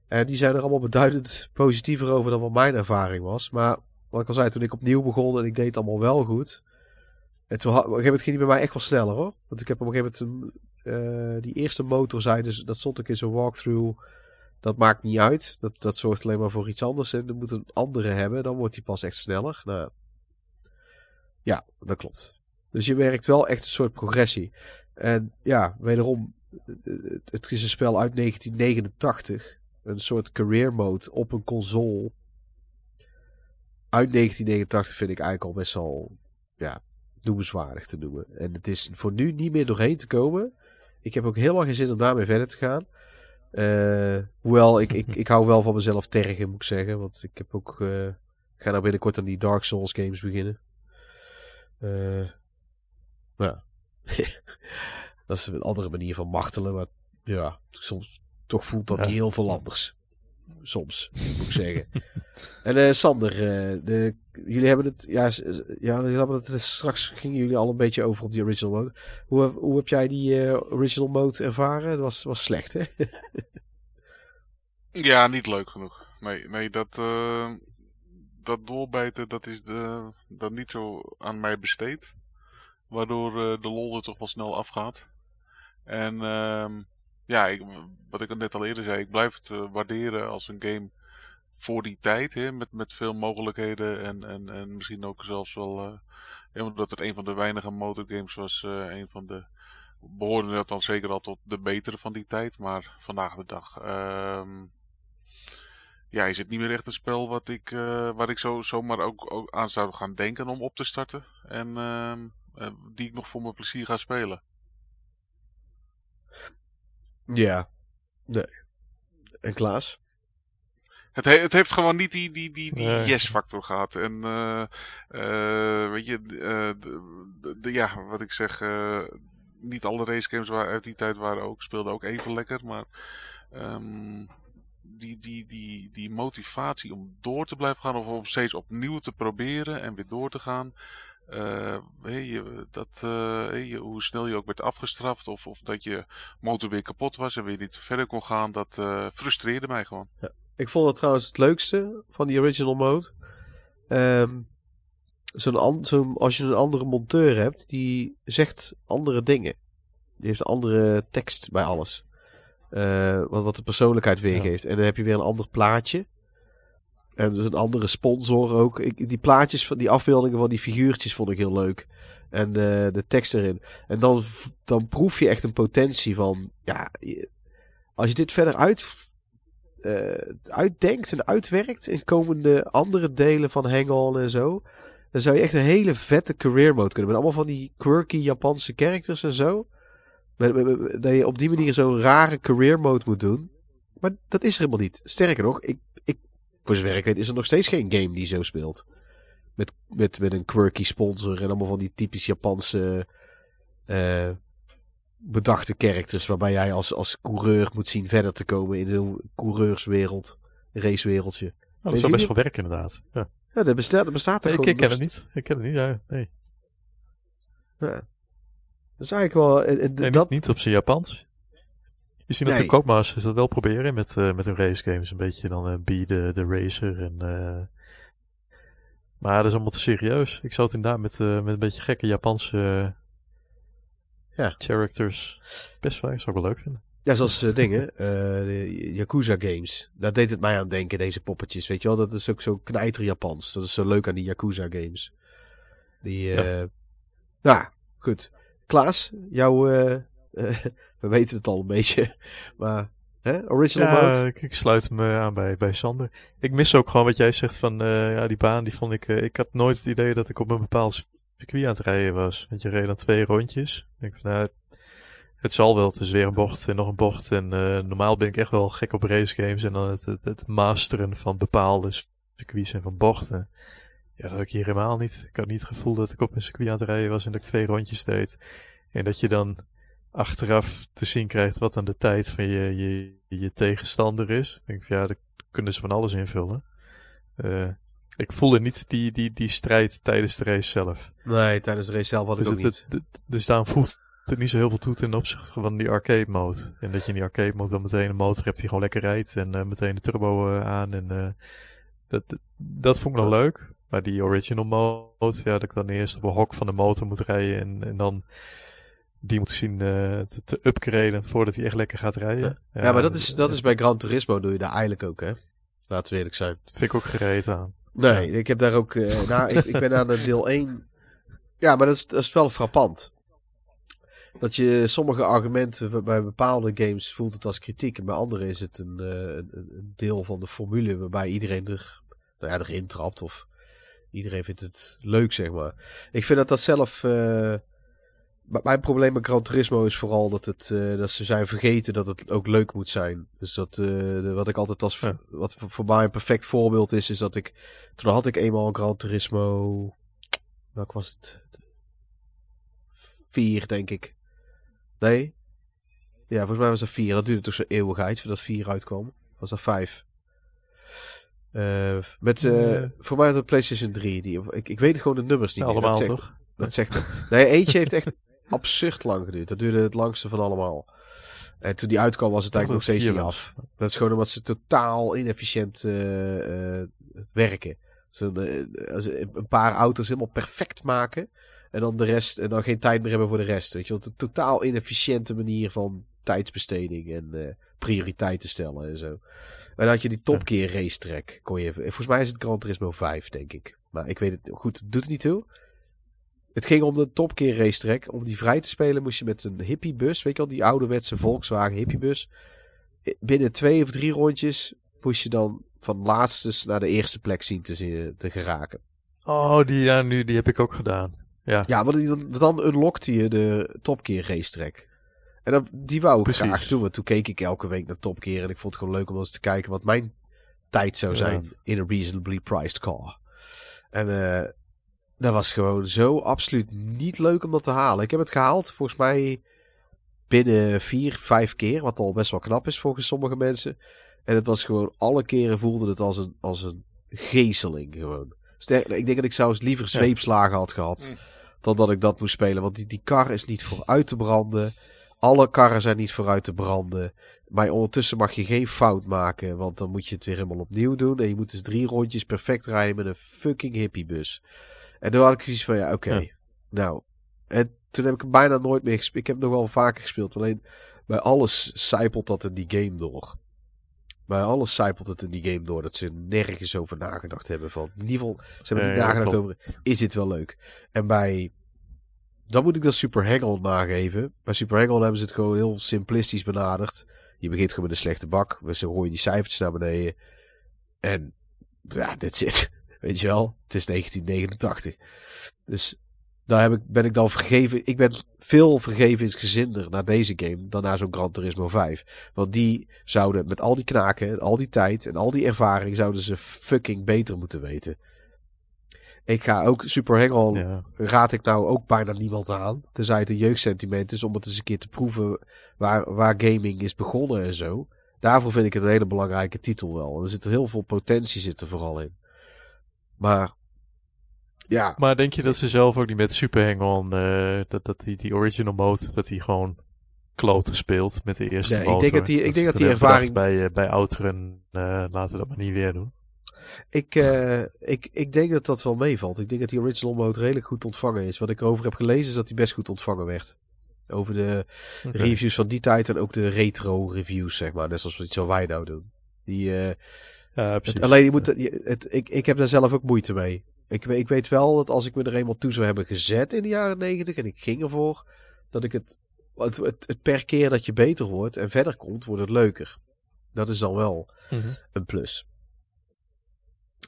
En die zijn er allemaal beduidend positiever over dan wat mijn ervaring was. Maar wat ik al zei, toen ik opnieuw begon en ik deed het allemaal wel goed. En op een gegeven moment ging die bij mij echt wel sneller hoor. Want ik heb op een gegeven moment eh, die eerste motor zei, dus dat stond ook in zo'n walkthrough. Dat maakt niet uit. Dat, dat zorgt alleen maar voor iets anders. En dan moet een andere hebben. Dan wordt die pas echt sneller. Nou, ja, dat klopt. Dus je werkt wel echt een soort progressie. En ja, wederom, het is een spel uit 1989. Een soort career mode op een console. Uit 1989 vind ik eigenlijk al best wel ja, noemenswaardig te noemen. En het is voor nu niet meer doorheen te komen. Ik heb ook helemaal geen zin om daarmee verder te gaan. Uh, hoewel, ik, ik, ik hou wel van mezelf tergen, moet ik zeggen. Want ik heb ook... Uh, ik ga nou binnenkort aan die Dark Souls games beginnen. Uh, ja. dat is een andere manier van martelen. Maar ja, soms toch voelt dat heel veel anders. Soms, moet ik zeggen. en uh, Sander, uh, de, jullie hebben het, ja, ja, jullie hebben het, straks gingen jullie al een beetje over op die original mode. Hoe, hoe heb jij die uh, original mode ervaren? Dat was, was slecht, hè? ja, niet leuk genoeg. Nee, nee dat, dat doorbijten, dat is de, dat niet zo aan mij besteed. Waardoor de lol er toch wel snel afgaat. En ehm, ja, ik, wat ik net al eerder zei, ik blijf het uh, waarderen als een game voor die tijd. Hè, met, met veel mogelijkheden en, en, en misschien ook zelfs wel... Uh, omdat het een van de weinige motorgames was, uh, een van de... Behoorde dat dan zeker al tot de betere van die tijd. Maar vandaag de dag... Uh, ja, is het niet meer echt een spel wat ik, waar ik zo, zomaar ook, ook aan zou gaan denken om op te starten. En ehm, die ik nog voor mijn plezier ga spelen. Ja. Nee. En Klaas? Het, he het, heeft gewoon niet die, die, die, die yes-factor gehad. En uh, uh, weet je, uh, de, de, ja, wat ik zeg, niet alle racegames waar, uit die tijd waren ook, speelden ook even lekker. Maar um, die, die, die, die motivatie om door te blijven gaan of om steeds opnieuw te proberen en weer door te gaan. Uh, je, dat, uh, je, hoe snel je ook werd afgestraft of, of dat je motor weer kapot was en weer niet verder kon gaan, dat uh, frustreerde mij gewoon. Ja. Ik vond het trouwens het leukste van die original mode. Um, zo'n zo als je een andere monteur hebt, die zegt andere dingen. Die heeft een andere tekst bij alles. wat, wat de persoonlijkheid weergeeft. Ja. En dan heb je weer een ander plaatje. En dus een andere sponsor ook. Ik, die plaatjes, van die afbeeldingen van die figuurtjes vond ik heel leuk. En uh, de tekst erin. En dan, dan proef je echt een potentie van. Ja, als je dit verder uit, uh, uitdenkt en uitwerkt in komende andere delen van Hang-On en zo. Dan zou je echt een hele vette career mode kunnen. Met allemaal van die quirky Japanse characters en zo. Met, dat je op die manier zo'n rare career mode moet doen. Maar dat is er helemaal niet. Sterker nog, ik voor zover ik weet is er nog steeds geen game die zo speelt. Met, met, met een quirky sponsor en allemaal van die typisch Japanse uh, bedachte characters. Waarbij jij als, als coureur moet zien verder te komen in zo'n coureurswereld, racewereldje. Oh, dat zou best wel werken inderdaad. Ja, ja dat bestaat, dat bestaat er nee, gewoon. Ik ken het niet. Ik ken het niet, ja. Nee. Ja. Dat is eigenlijk wel... En, en nee, dat... niet, niet op zijn Japans. Je ziet dat nee. de Codemasters dat wel proberen met, uh, met hun racegames. Een beetje dan uh, Be de, de Racer. En, uh... Maar dat is allemaal te serieus. Ik zou het inderdaad met, met een beetje gekke Japanse ja. characters best wel, zou ik wel leuk vinden. Ja, zoals dingen, de Yakuza games. Daar deed het mij aan denken, deze poppetjes. Weet je wel, dat is ook zo knijter Japans. Dat is zo leuk aan die Yakuza games. Die, ja. nou, goed. Klaas, jouw we weten het al een beetje. Maar, hè? Original ja, mode? Ik, ik, sluit me aan bij, bij Sander. Ik mis ook gewoon wat jij zegt van, uh, ja, die baan, die vond ik... Uh, ik had nooit het idee dat ik op een bepaald circuit aan het rijden was. Want je reed dan twee rondjes. Ik denk van, nou, het zal wel. Het is weer een bocht en nog een bocht. En uh, normaal ben ik echt wel gek op racegames. En dan het, het, het masteren van bepaalde circuits en van bochten. Ja, dat had ik hier helemaal niet. Ik had niet het gevoel dat ik op een circuit aan het rijden was en dat ik twee rondjes deed. En dat je dan achteraf te zien krijgt wat dan de tijd van je, je, je tegenstander is. Ik denk van ja, daar kunnen ze van alles invullen. Uh, ik voelde niet die, die, die strijd tijdens de race zelf. Nee, tijdens de race zelf had dus ik ook het, niet. Het, dus daarom voelt het niet zo heel veel toe ten opzichte van die arcade mode. En dat je in die arcade mode dan meteen een motor hebt die gewoon lekker rijdt. En uh, meteen de turbo uh, aan. En uh, dat, dat, dat vond ik nog leuk. Maar die original mode, ja, dat ik dan eerst op een hok van de motor moet rijden. En, en dan die moet zien uh, te, te upgraden voordat hij echt lekker gaat rijden. Ja, ja maar dat is, dat is bij Gran Turismo doe je daar eigenlijk ook, hè? Laten we eerlijk zijn. Dat vind ik ook gereed aan. Nee, ik heb daar ook... Uh, nou, ik, ik ben aan de deel 1 Ja, maar dat is, dat is wel frappant. Dat je sommige argumenten bij bepaalde games voelt het als kritiek. En bij andere is het een, een, een, deel van de formule waarbij iedereen er, nou ja, erin trapt. Of iedereen vindt het leuk, zeg maar. Ik vind dat dat zelf... Uh, mijn probleem met Gran Turismo is vooral dat, het, uh, dat ze zijn vergeten dat het ook leuk moet zijn. Dus dat, uh, wat ik altijd als, ja. wat voor mij een perfect voorbeeld is, is dat ik, toen had ik eenmaal Gran Turismo, welk was het? Vier, denk ik. Nee? Ja, volgens mij was dat vier. Dat duurde toch zo'n eeuwigheid voordat vier uitkwam. Was dat vijf? Uh, met, voor mij had het PlayStation 3. Die, ik, ik weet gewoon de nummers niet ja. Allemaal dat zegt, toch? Dat zegt het. Nee, eentje heeft echt absurd lang geduurd. Dat duurde het langste van allemaal. En toen die uitkwam was het eigenlijk nog steeds niet af. Dat is gewoon omdat ze totaal inefficiënt uh, werken. Ze een paar auto's helemaal perfect maken. En dan de rest, en dan geen tijd meer hebben voor de rest. Weet je, want een totaal inefficiënte manier van tijdsbesteding en prioriteiten stellen en zo. En dan had je die topkeer racetrack. Kon je, volgens mij is het Gran Turismo 5, denk ik. Maar ik weet het goed, doet het niet toe. Het ging om de topkeer racetrack. Om die vrij te spelen moest je met een hippiebus, weet je wel, die ouderwetse Volkswagen hippiebus. Binnen twee of drie rondjes moest je dan van laatste naar de eerste plek zien te, te geraken. Oh, die, ja, nu, die heb ik ook gedaan. Ja, ja maar dan, dan unlockte je de topkeer racetrack. En dan, die wou ik Precies. graag doen, want toen keek ik elke week naar topkeer. En ik vond het gewoon leuk om eens te kijken wat mijn tijd zou zijn Ja. in een reasonably priced car. En eh dat was gewoon zo absoluut niet leuk om dat te halen. Ik heb het gehaald, volgens mij binnen vier, vijf keer. Wat al best wel knap is volgens sommige mensen. En het was gewoon, alle keren voelde het als een, als een gezeling gewoon. Sterk, ik denk dat ik zelfs liever zweepslagen had gehad. Mm. Dan dat ik dat moest spelen. Want die, die kar is niet voor uit te branden. Alle karren zijn niet vooruit te branden. Maar ondertussen mag je geen fout maken. Want dan moet je het weer helemaal opnieuw doen. En je moet dus drie rondjes perfect rijden met een fucking hippiebus. En toen had ik zoiets van, ja, oké. Ja. Nou, en toen heb ik bijna nooit meer gespeeld. Ik heb nog wel vaker gespeeld. Alleen bij alles zijpelt dat in die game door. Bij alles zijpelt het in die game door. Dat ze nergens over nagedacht hebben. Van, in ieder geval, ze hebben niet ja, nagedacht over, is dit wel leuk? En bij, dan moet ik dat Super nageven. Bij Super hebben ze het gewoon heel simplistisch benaderd. Je begint gewoon met een slechte bak. Ze gooien die cijfertjes naar beneden. En ja, dit zit. Weet je wel, het is 1989. Dus daar heb ik, ben ik dan vergeven. Ik ben veel vergevingsgezinder naar deze game dan naar zo'n Gran Turismo 5. Want die zouden met al die knaken, en al die tijd en al die ervaring, zouden ze fucking beter moeten weten. Ik ga ook Super Hang-On Ja. raad ik nou ook bijna niemand aan. Tenzij het een jeugdsentiment is om het eens een keer te proeven waar, waar gaming is begonnen en zo. Daarvoor vind ik het een hele belangrijke titel wel. Er zit heel veel potentie zit er vooral in. Maar ja, Maar denk je dat ze zelf ook niet met Super Hang-On, eh, dat, dat die, die original mode, dat die gewoon kloten speelt met de eerste Nee, ik denk dat die- ik denk dat die ervaring- Bij, eh, bij Outrun, eh, laten we dat maar niet weer doen. ik, ik, ik denk dat dat wel meevalt. Ik denk dat die original mode redelijk goed ontvangen is. Wat ik erover heb gelezen is dat die best goed ontvangen werd. Over de reviews van die tijd en ook de retro reviews, zeg maar. Net zoals iets wat wij nou doen. Die, precies. Het, alleen je moet, het, ik, ik heb daar zelf ook moeite mee. Ik, ik weet wel dat als ik me er eenmaal toe zou hebben gezet in de jaren negentig en ik ging ervoor, dat ik het, het, het, het per keer dat je beter wordt en verder komt, wordt het leuker. Dat is dan wel Mhm. een plus.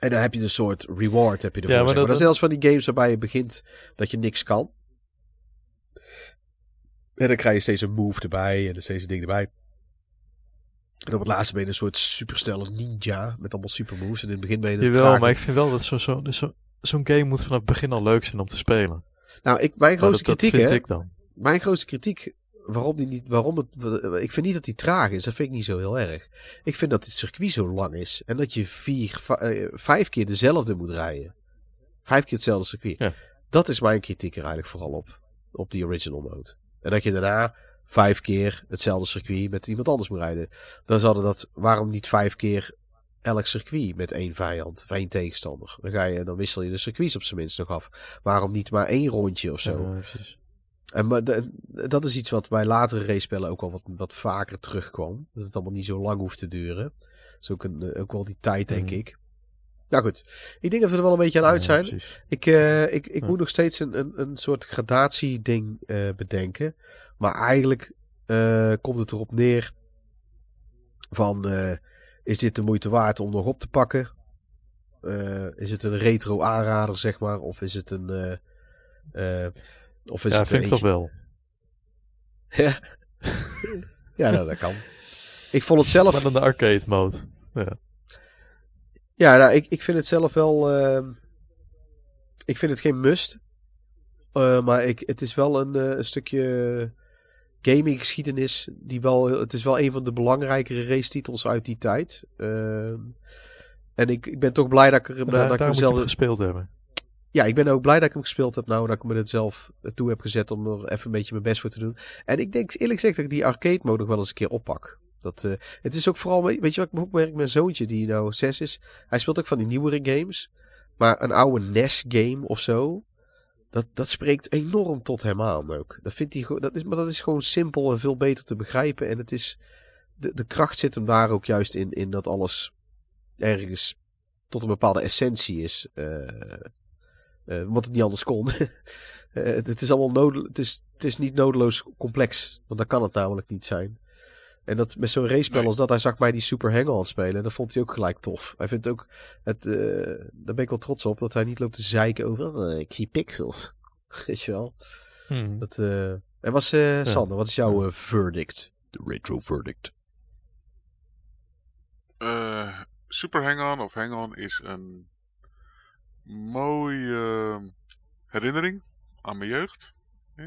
En dan heb je een soort reward heb je ervoor. Ja, maar maar dat- dat is zelfs van die games waarbij je begint dat je niks kan. En dan krijg je steeds een move erbij en steeds een ding erbij. En op het laatste ben je een soort supersnelle ninja met allemaal supermoves. En in het begin ben je een Jawel, trage- maar ik vind wel dat zo'n zo, game moet vanaf het begin al leuk zijn om te spelen. Nou, ik, mijn Maar grootste dat, dat kritiek, vind hè, ik dan. mijn grootste kritiek, waarom die niet, waarom het, ik vind niet dat die traag is, dat vind ik niet zo heel erg. Ik vind dat het circuit zo lang is en dat je vier, eh, vijf keer dezelfde moet rijden. Vijf keer hetzelfde circuit. Ja. Dat is mijn kritiek er eigenlijk vooral op, op die original mode. En dat je daarna vijf keer hetzelfde circuit met iemand anders moet rijden. Dan zouden dat, waarom niet vijf keer elk circuit met één vijand of één tegenstander? Dan, ga je, dan wissel je de circuits op zijn minst nog af. Waarom niet maar één rondje of zo? Ja. En maar dat is iets wat bij latere race-spellen ook al wat, wat vaker terugkwam. Dat het allemaal niet zo lang hoeft te duren. Dat is ook, een, ook wel die tijd, denk Mhm. ik. Nou goed, ik denk dat we er wel een beetje aan uit Ja, zijn. Ik, eh, ik, ik Ja. moet nog steeds een, een, een soort gradatie-ding eh, bedenken. Maar eigenlijk eh, komt het erop neer van... is dit de moeite waard om nog op te pakken? Is het een retro aanrader, zeg maar? Of is het een... of is Ja, het vind ik toch wel. ja, ja nou, dat kan. Ik vond het zelf... Maar dan de arcade mode. Ja, nou, ik, ik vind het zelf wel. ehm, ik vind het geen must. Eh, maar ik, het is wel een, eh, een stukje gaming geschiedenis. Die wel, het is wel een van de belangrijkere racetitels uit die tijd. Ehm, en ik, ik ben toch blij dat ik, er, Daar, dat ik hem gespeeld hebben. Ja, ik ben ook blij dat ik hem gespeeld heb. Nou, dat ik me het zelf toe heb gezet om er even een beetje mijn best voor te doen. En ik denk eerlijk gezegd dat ik die arcade mode nog wel eens een keer oppak. Dat, eh, het is ook vooral, weet je wat ik ook merk? Mijn zoontje, die nou zes is, hij speelt ook van die nieuwere games. Maar een oude NES-game of zo, dat, dat spreekt enorm tot hem aan ook. Dat vindt hij, dat is, maar dat is gewoon simpel en veel beter te begrijpen. En het is, de, de kracht zit hem daar ook juist in, in dat alles ergens tot een bepaalde essentie is. eh eh, omdat het niet anders kon. Eh, het, is allemaal nodel, het, is, het is niet nodeloos complex. Want dat kan het namelijk niet zijn. En dat, met zo'n racepel Nee. als dat, hij zag mij die Super Hang-On spelen. Dat vond hij ook gelijk tof. Hij vindt ook, het, eh, daar ben ik wel trots op, dat hij niet loopt te zeiken over, "Oh, ik zie pixels. Weet je wel. Hmm. Dat, eh, en was, eh, Sander, wat is jouw verdict? De retro verdict. Eh, Super Hang-On of Hang-On is een mooie herinnering aan mijn jeugd.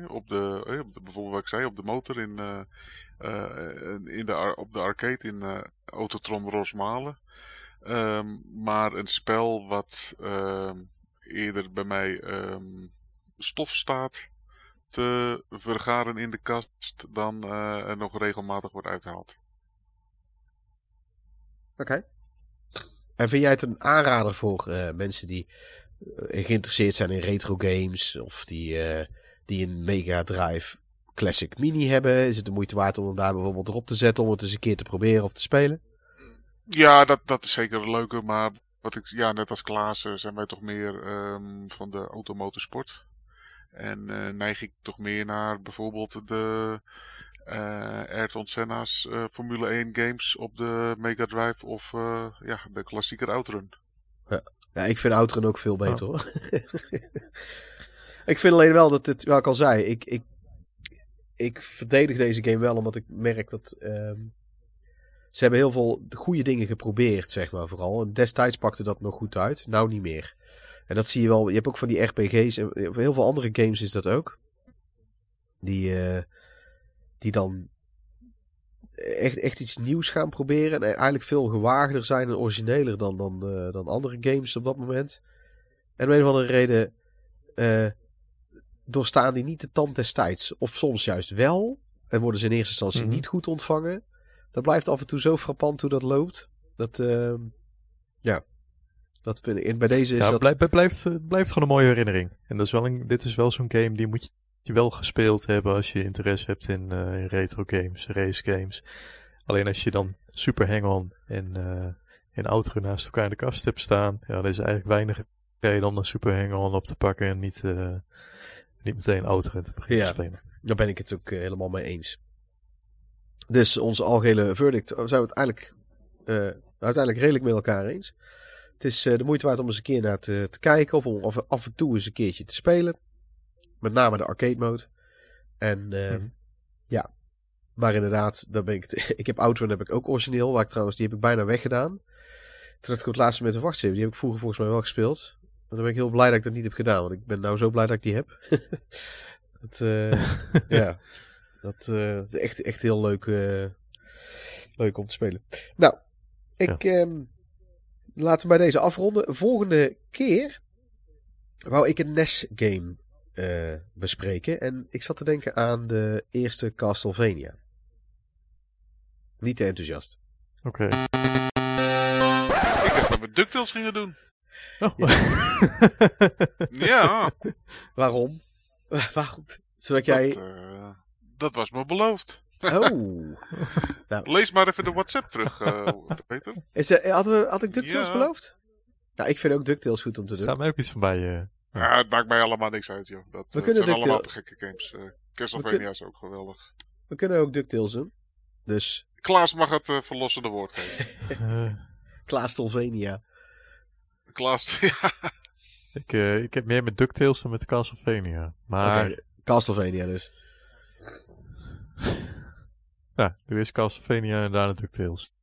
Op, de, hè, op de- bijvoorbeeld wat ik zei, op de motor in, eh, eh, in de, op de arcade in eh, Autotron Rosmalen. Ehm, maar een spel wat ehm, eerder bij mij ehm, stof staat te vergaren in de kast dan eh, er nog regelmatig wordt uitgehaald. Oké. En vind jij het een aanrader voor eh, mensen die geïnteresseerd zijn in retro games of die, eh, die een Mega Drive Classic Mini hebben? Is het de moeite waard om hem daar bijvoorbeeld erop te zetten om het eens een keer te proberen of te spelen? Ja, dat, dat is zeker een leuke, maar wat ik, ja, net als Klaas eh, zijn wij toch meer ehm, van de automotorsport. En eh, neig ik toch meer naar bijvoorbeeld de eh Ayrton Senna's Formule 1 games op de Mega Drive of ja, de klassieker Outrun. Ja, ik vind Outrun ook veel beter hoor. ik vind alleen wel dat het, wat ik al zei, ik, ik, ik verdedig deze game wel omdat ik merk dat ehm, ze hebben heel veel goede dingen geprobeerd, zeg maar vooral. En destijds pakte dat nog goed uit, nou niet meer. En dat zie je wel, je hebt ook van die RPG's en heel veel andere games is dat ook. Die, eh, die dan echt, echt iets nieuws gaan proberen. En eigenlijk veel gewaagder zijn en origineler dan, dan, eh, dan andere games op dat moment. En om een of andere reden eh, doorstaan die niet de tand des tijds. Of soms juist wel. En worden ze in eerste instantie Mhm. niet goed ontvangen. Dat blijft af en toe zo frappant hoe dat loopt. Dat, eh, ja. Dat vind ik. Bij deze is Ja, dat... blijft, blijft, blijft, gewoon een mooie herinnering. En dat is wel een, dit is wel zo'n game die moet je wel gespeeld hebben als je interesse hebt in, eh, in retro games, race games. Alleen als je dan Super Hang-On en, eh en Outrun naast elkaar in de kast hebt staan, ja, dan is er eigenlijk weinig reden om een Super Hang-On op te pakken en niet, eh, niet meteen Outrun te beginnen Ja. te spelen. Daar ben ik het ook eh, helemaal mee eens. Dus onze algehele verdict eh, zijn we het eigenlijk, eh, uiteindelijk redelijk met elkaar eens. Het is eh, de moeite waard om eens een keer naar te, te kijken of om af, af en toe eens een keertje te spelen. Met name de arcade mode. En Mhm. ja, maar inderdaad, daar ben ik ik heb Outrun heb ik ook origineel, waar ik trouwens, die heb ik bijna weggedaan. Toen had ik op het laatste met de wachtstreep, die heb ik vroeger volgens mij wel gespeeld. Maar dan ben ik heel blij dat ik dat niet heb gedaan, want ik ben nou zo blij dat ik die heb. dat, eh, ja, dat eh, is echt, echt heel leuk, eh, leuk om te spelen. Nou, ik ehm, laten we bij deze afronden. Volgende keer wou ik een NES-game eh, bespreken. En ik zat te denken aan de eerste Castlevania. Niet te enthousiast. Oké. Ik dacht dat we DuckTales gingen doen. Oh. Ja, Waarom? Waarom? Zodat jij... dat, eh, dat was me beloofd. Oh. Lees maar even de WhatsApp terug, eh, Peter. Is hadden we, had ik DuckTales Ja. beloofd? Ja, ik vind ook DuckTales goed om te Er doen. staat mij ook iets van bij. eh. Ja, het maakt mij allemaal niks uit, joh. Dat We kunnen zijn allemaal te gekke games. Eh Castlevania is ook geweldig. We kunnen ook DuckTales doen. Dus Klaas mag het verlossende woord geven. Klaas Tolvenia. Klaas, ja. ik, eh, ik heb meer met DuckTales dan met Castlevania. Maar Castlevania dus. ja, doe eerst Castlevania en daarna DuckTales.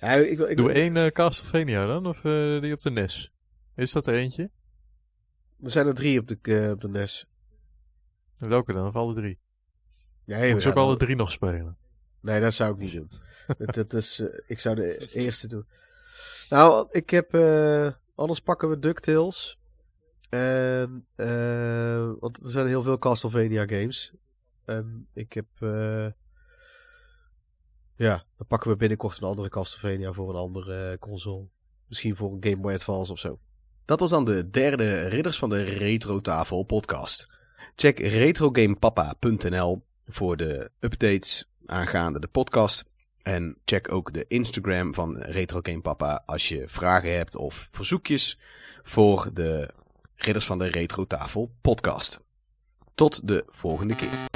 Ja, ik, wil- ik, Doe één eh, Castlevania dan, of eh, die op de NES? Is dat er eentje? Er zijn er drie op de, eh, op de NES. Welke dan? Of alle drie? Nee, Moet je ook alle drie nog spelen? Nee, dat zou ik niet doen. dat, dat is, eh, ik zou de eerste doen. Nou, ik heb... eh, anders pakken we DuckTales. En... eh, want er zijn heel veel Castlevania games. En ik heb... eh, ja, dan pakken we binnenkort een andere Castlevania voor een andere console. Misschien voor een Game Boy Advance of zo. Dat was dan de derde Ridders van de Retro Tafel podcast. Check retrogamepapa.nl voor de updates aangaande de podcast. En check ook de Instagram van Retro Game Papa als je vragen hebt of verzoekjes voor de Ridders van de Retro Tafel podcast. Tot de volgende keer.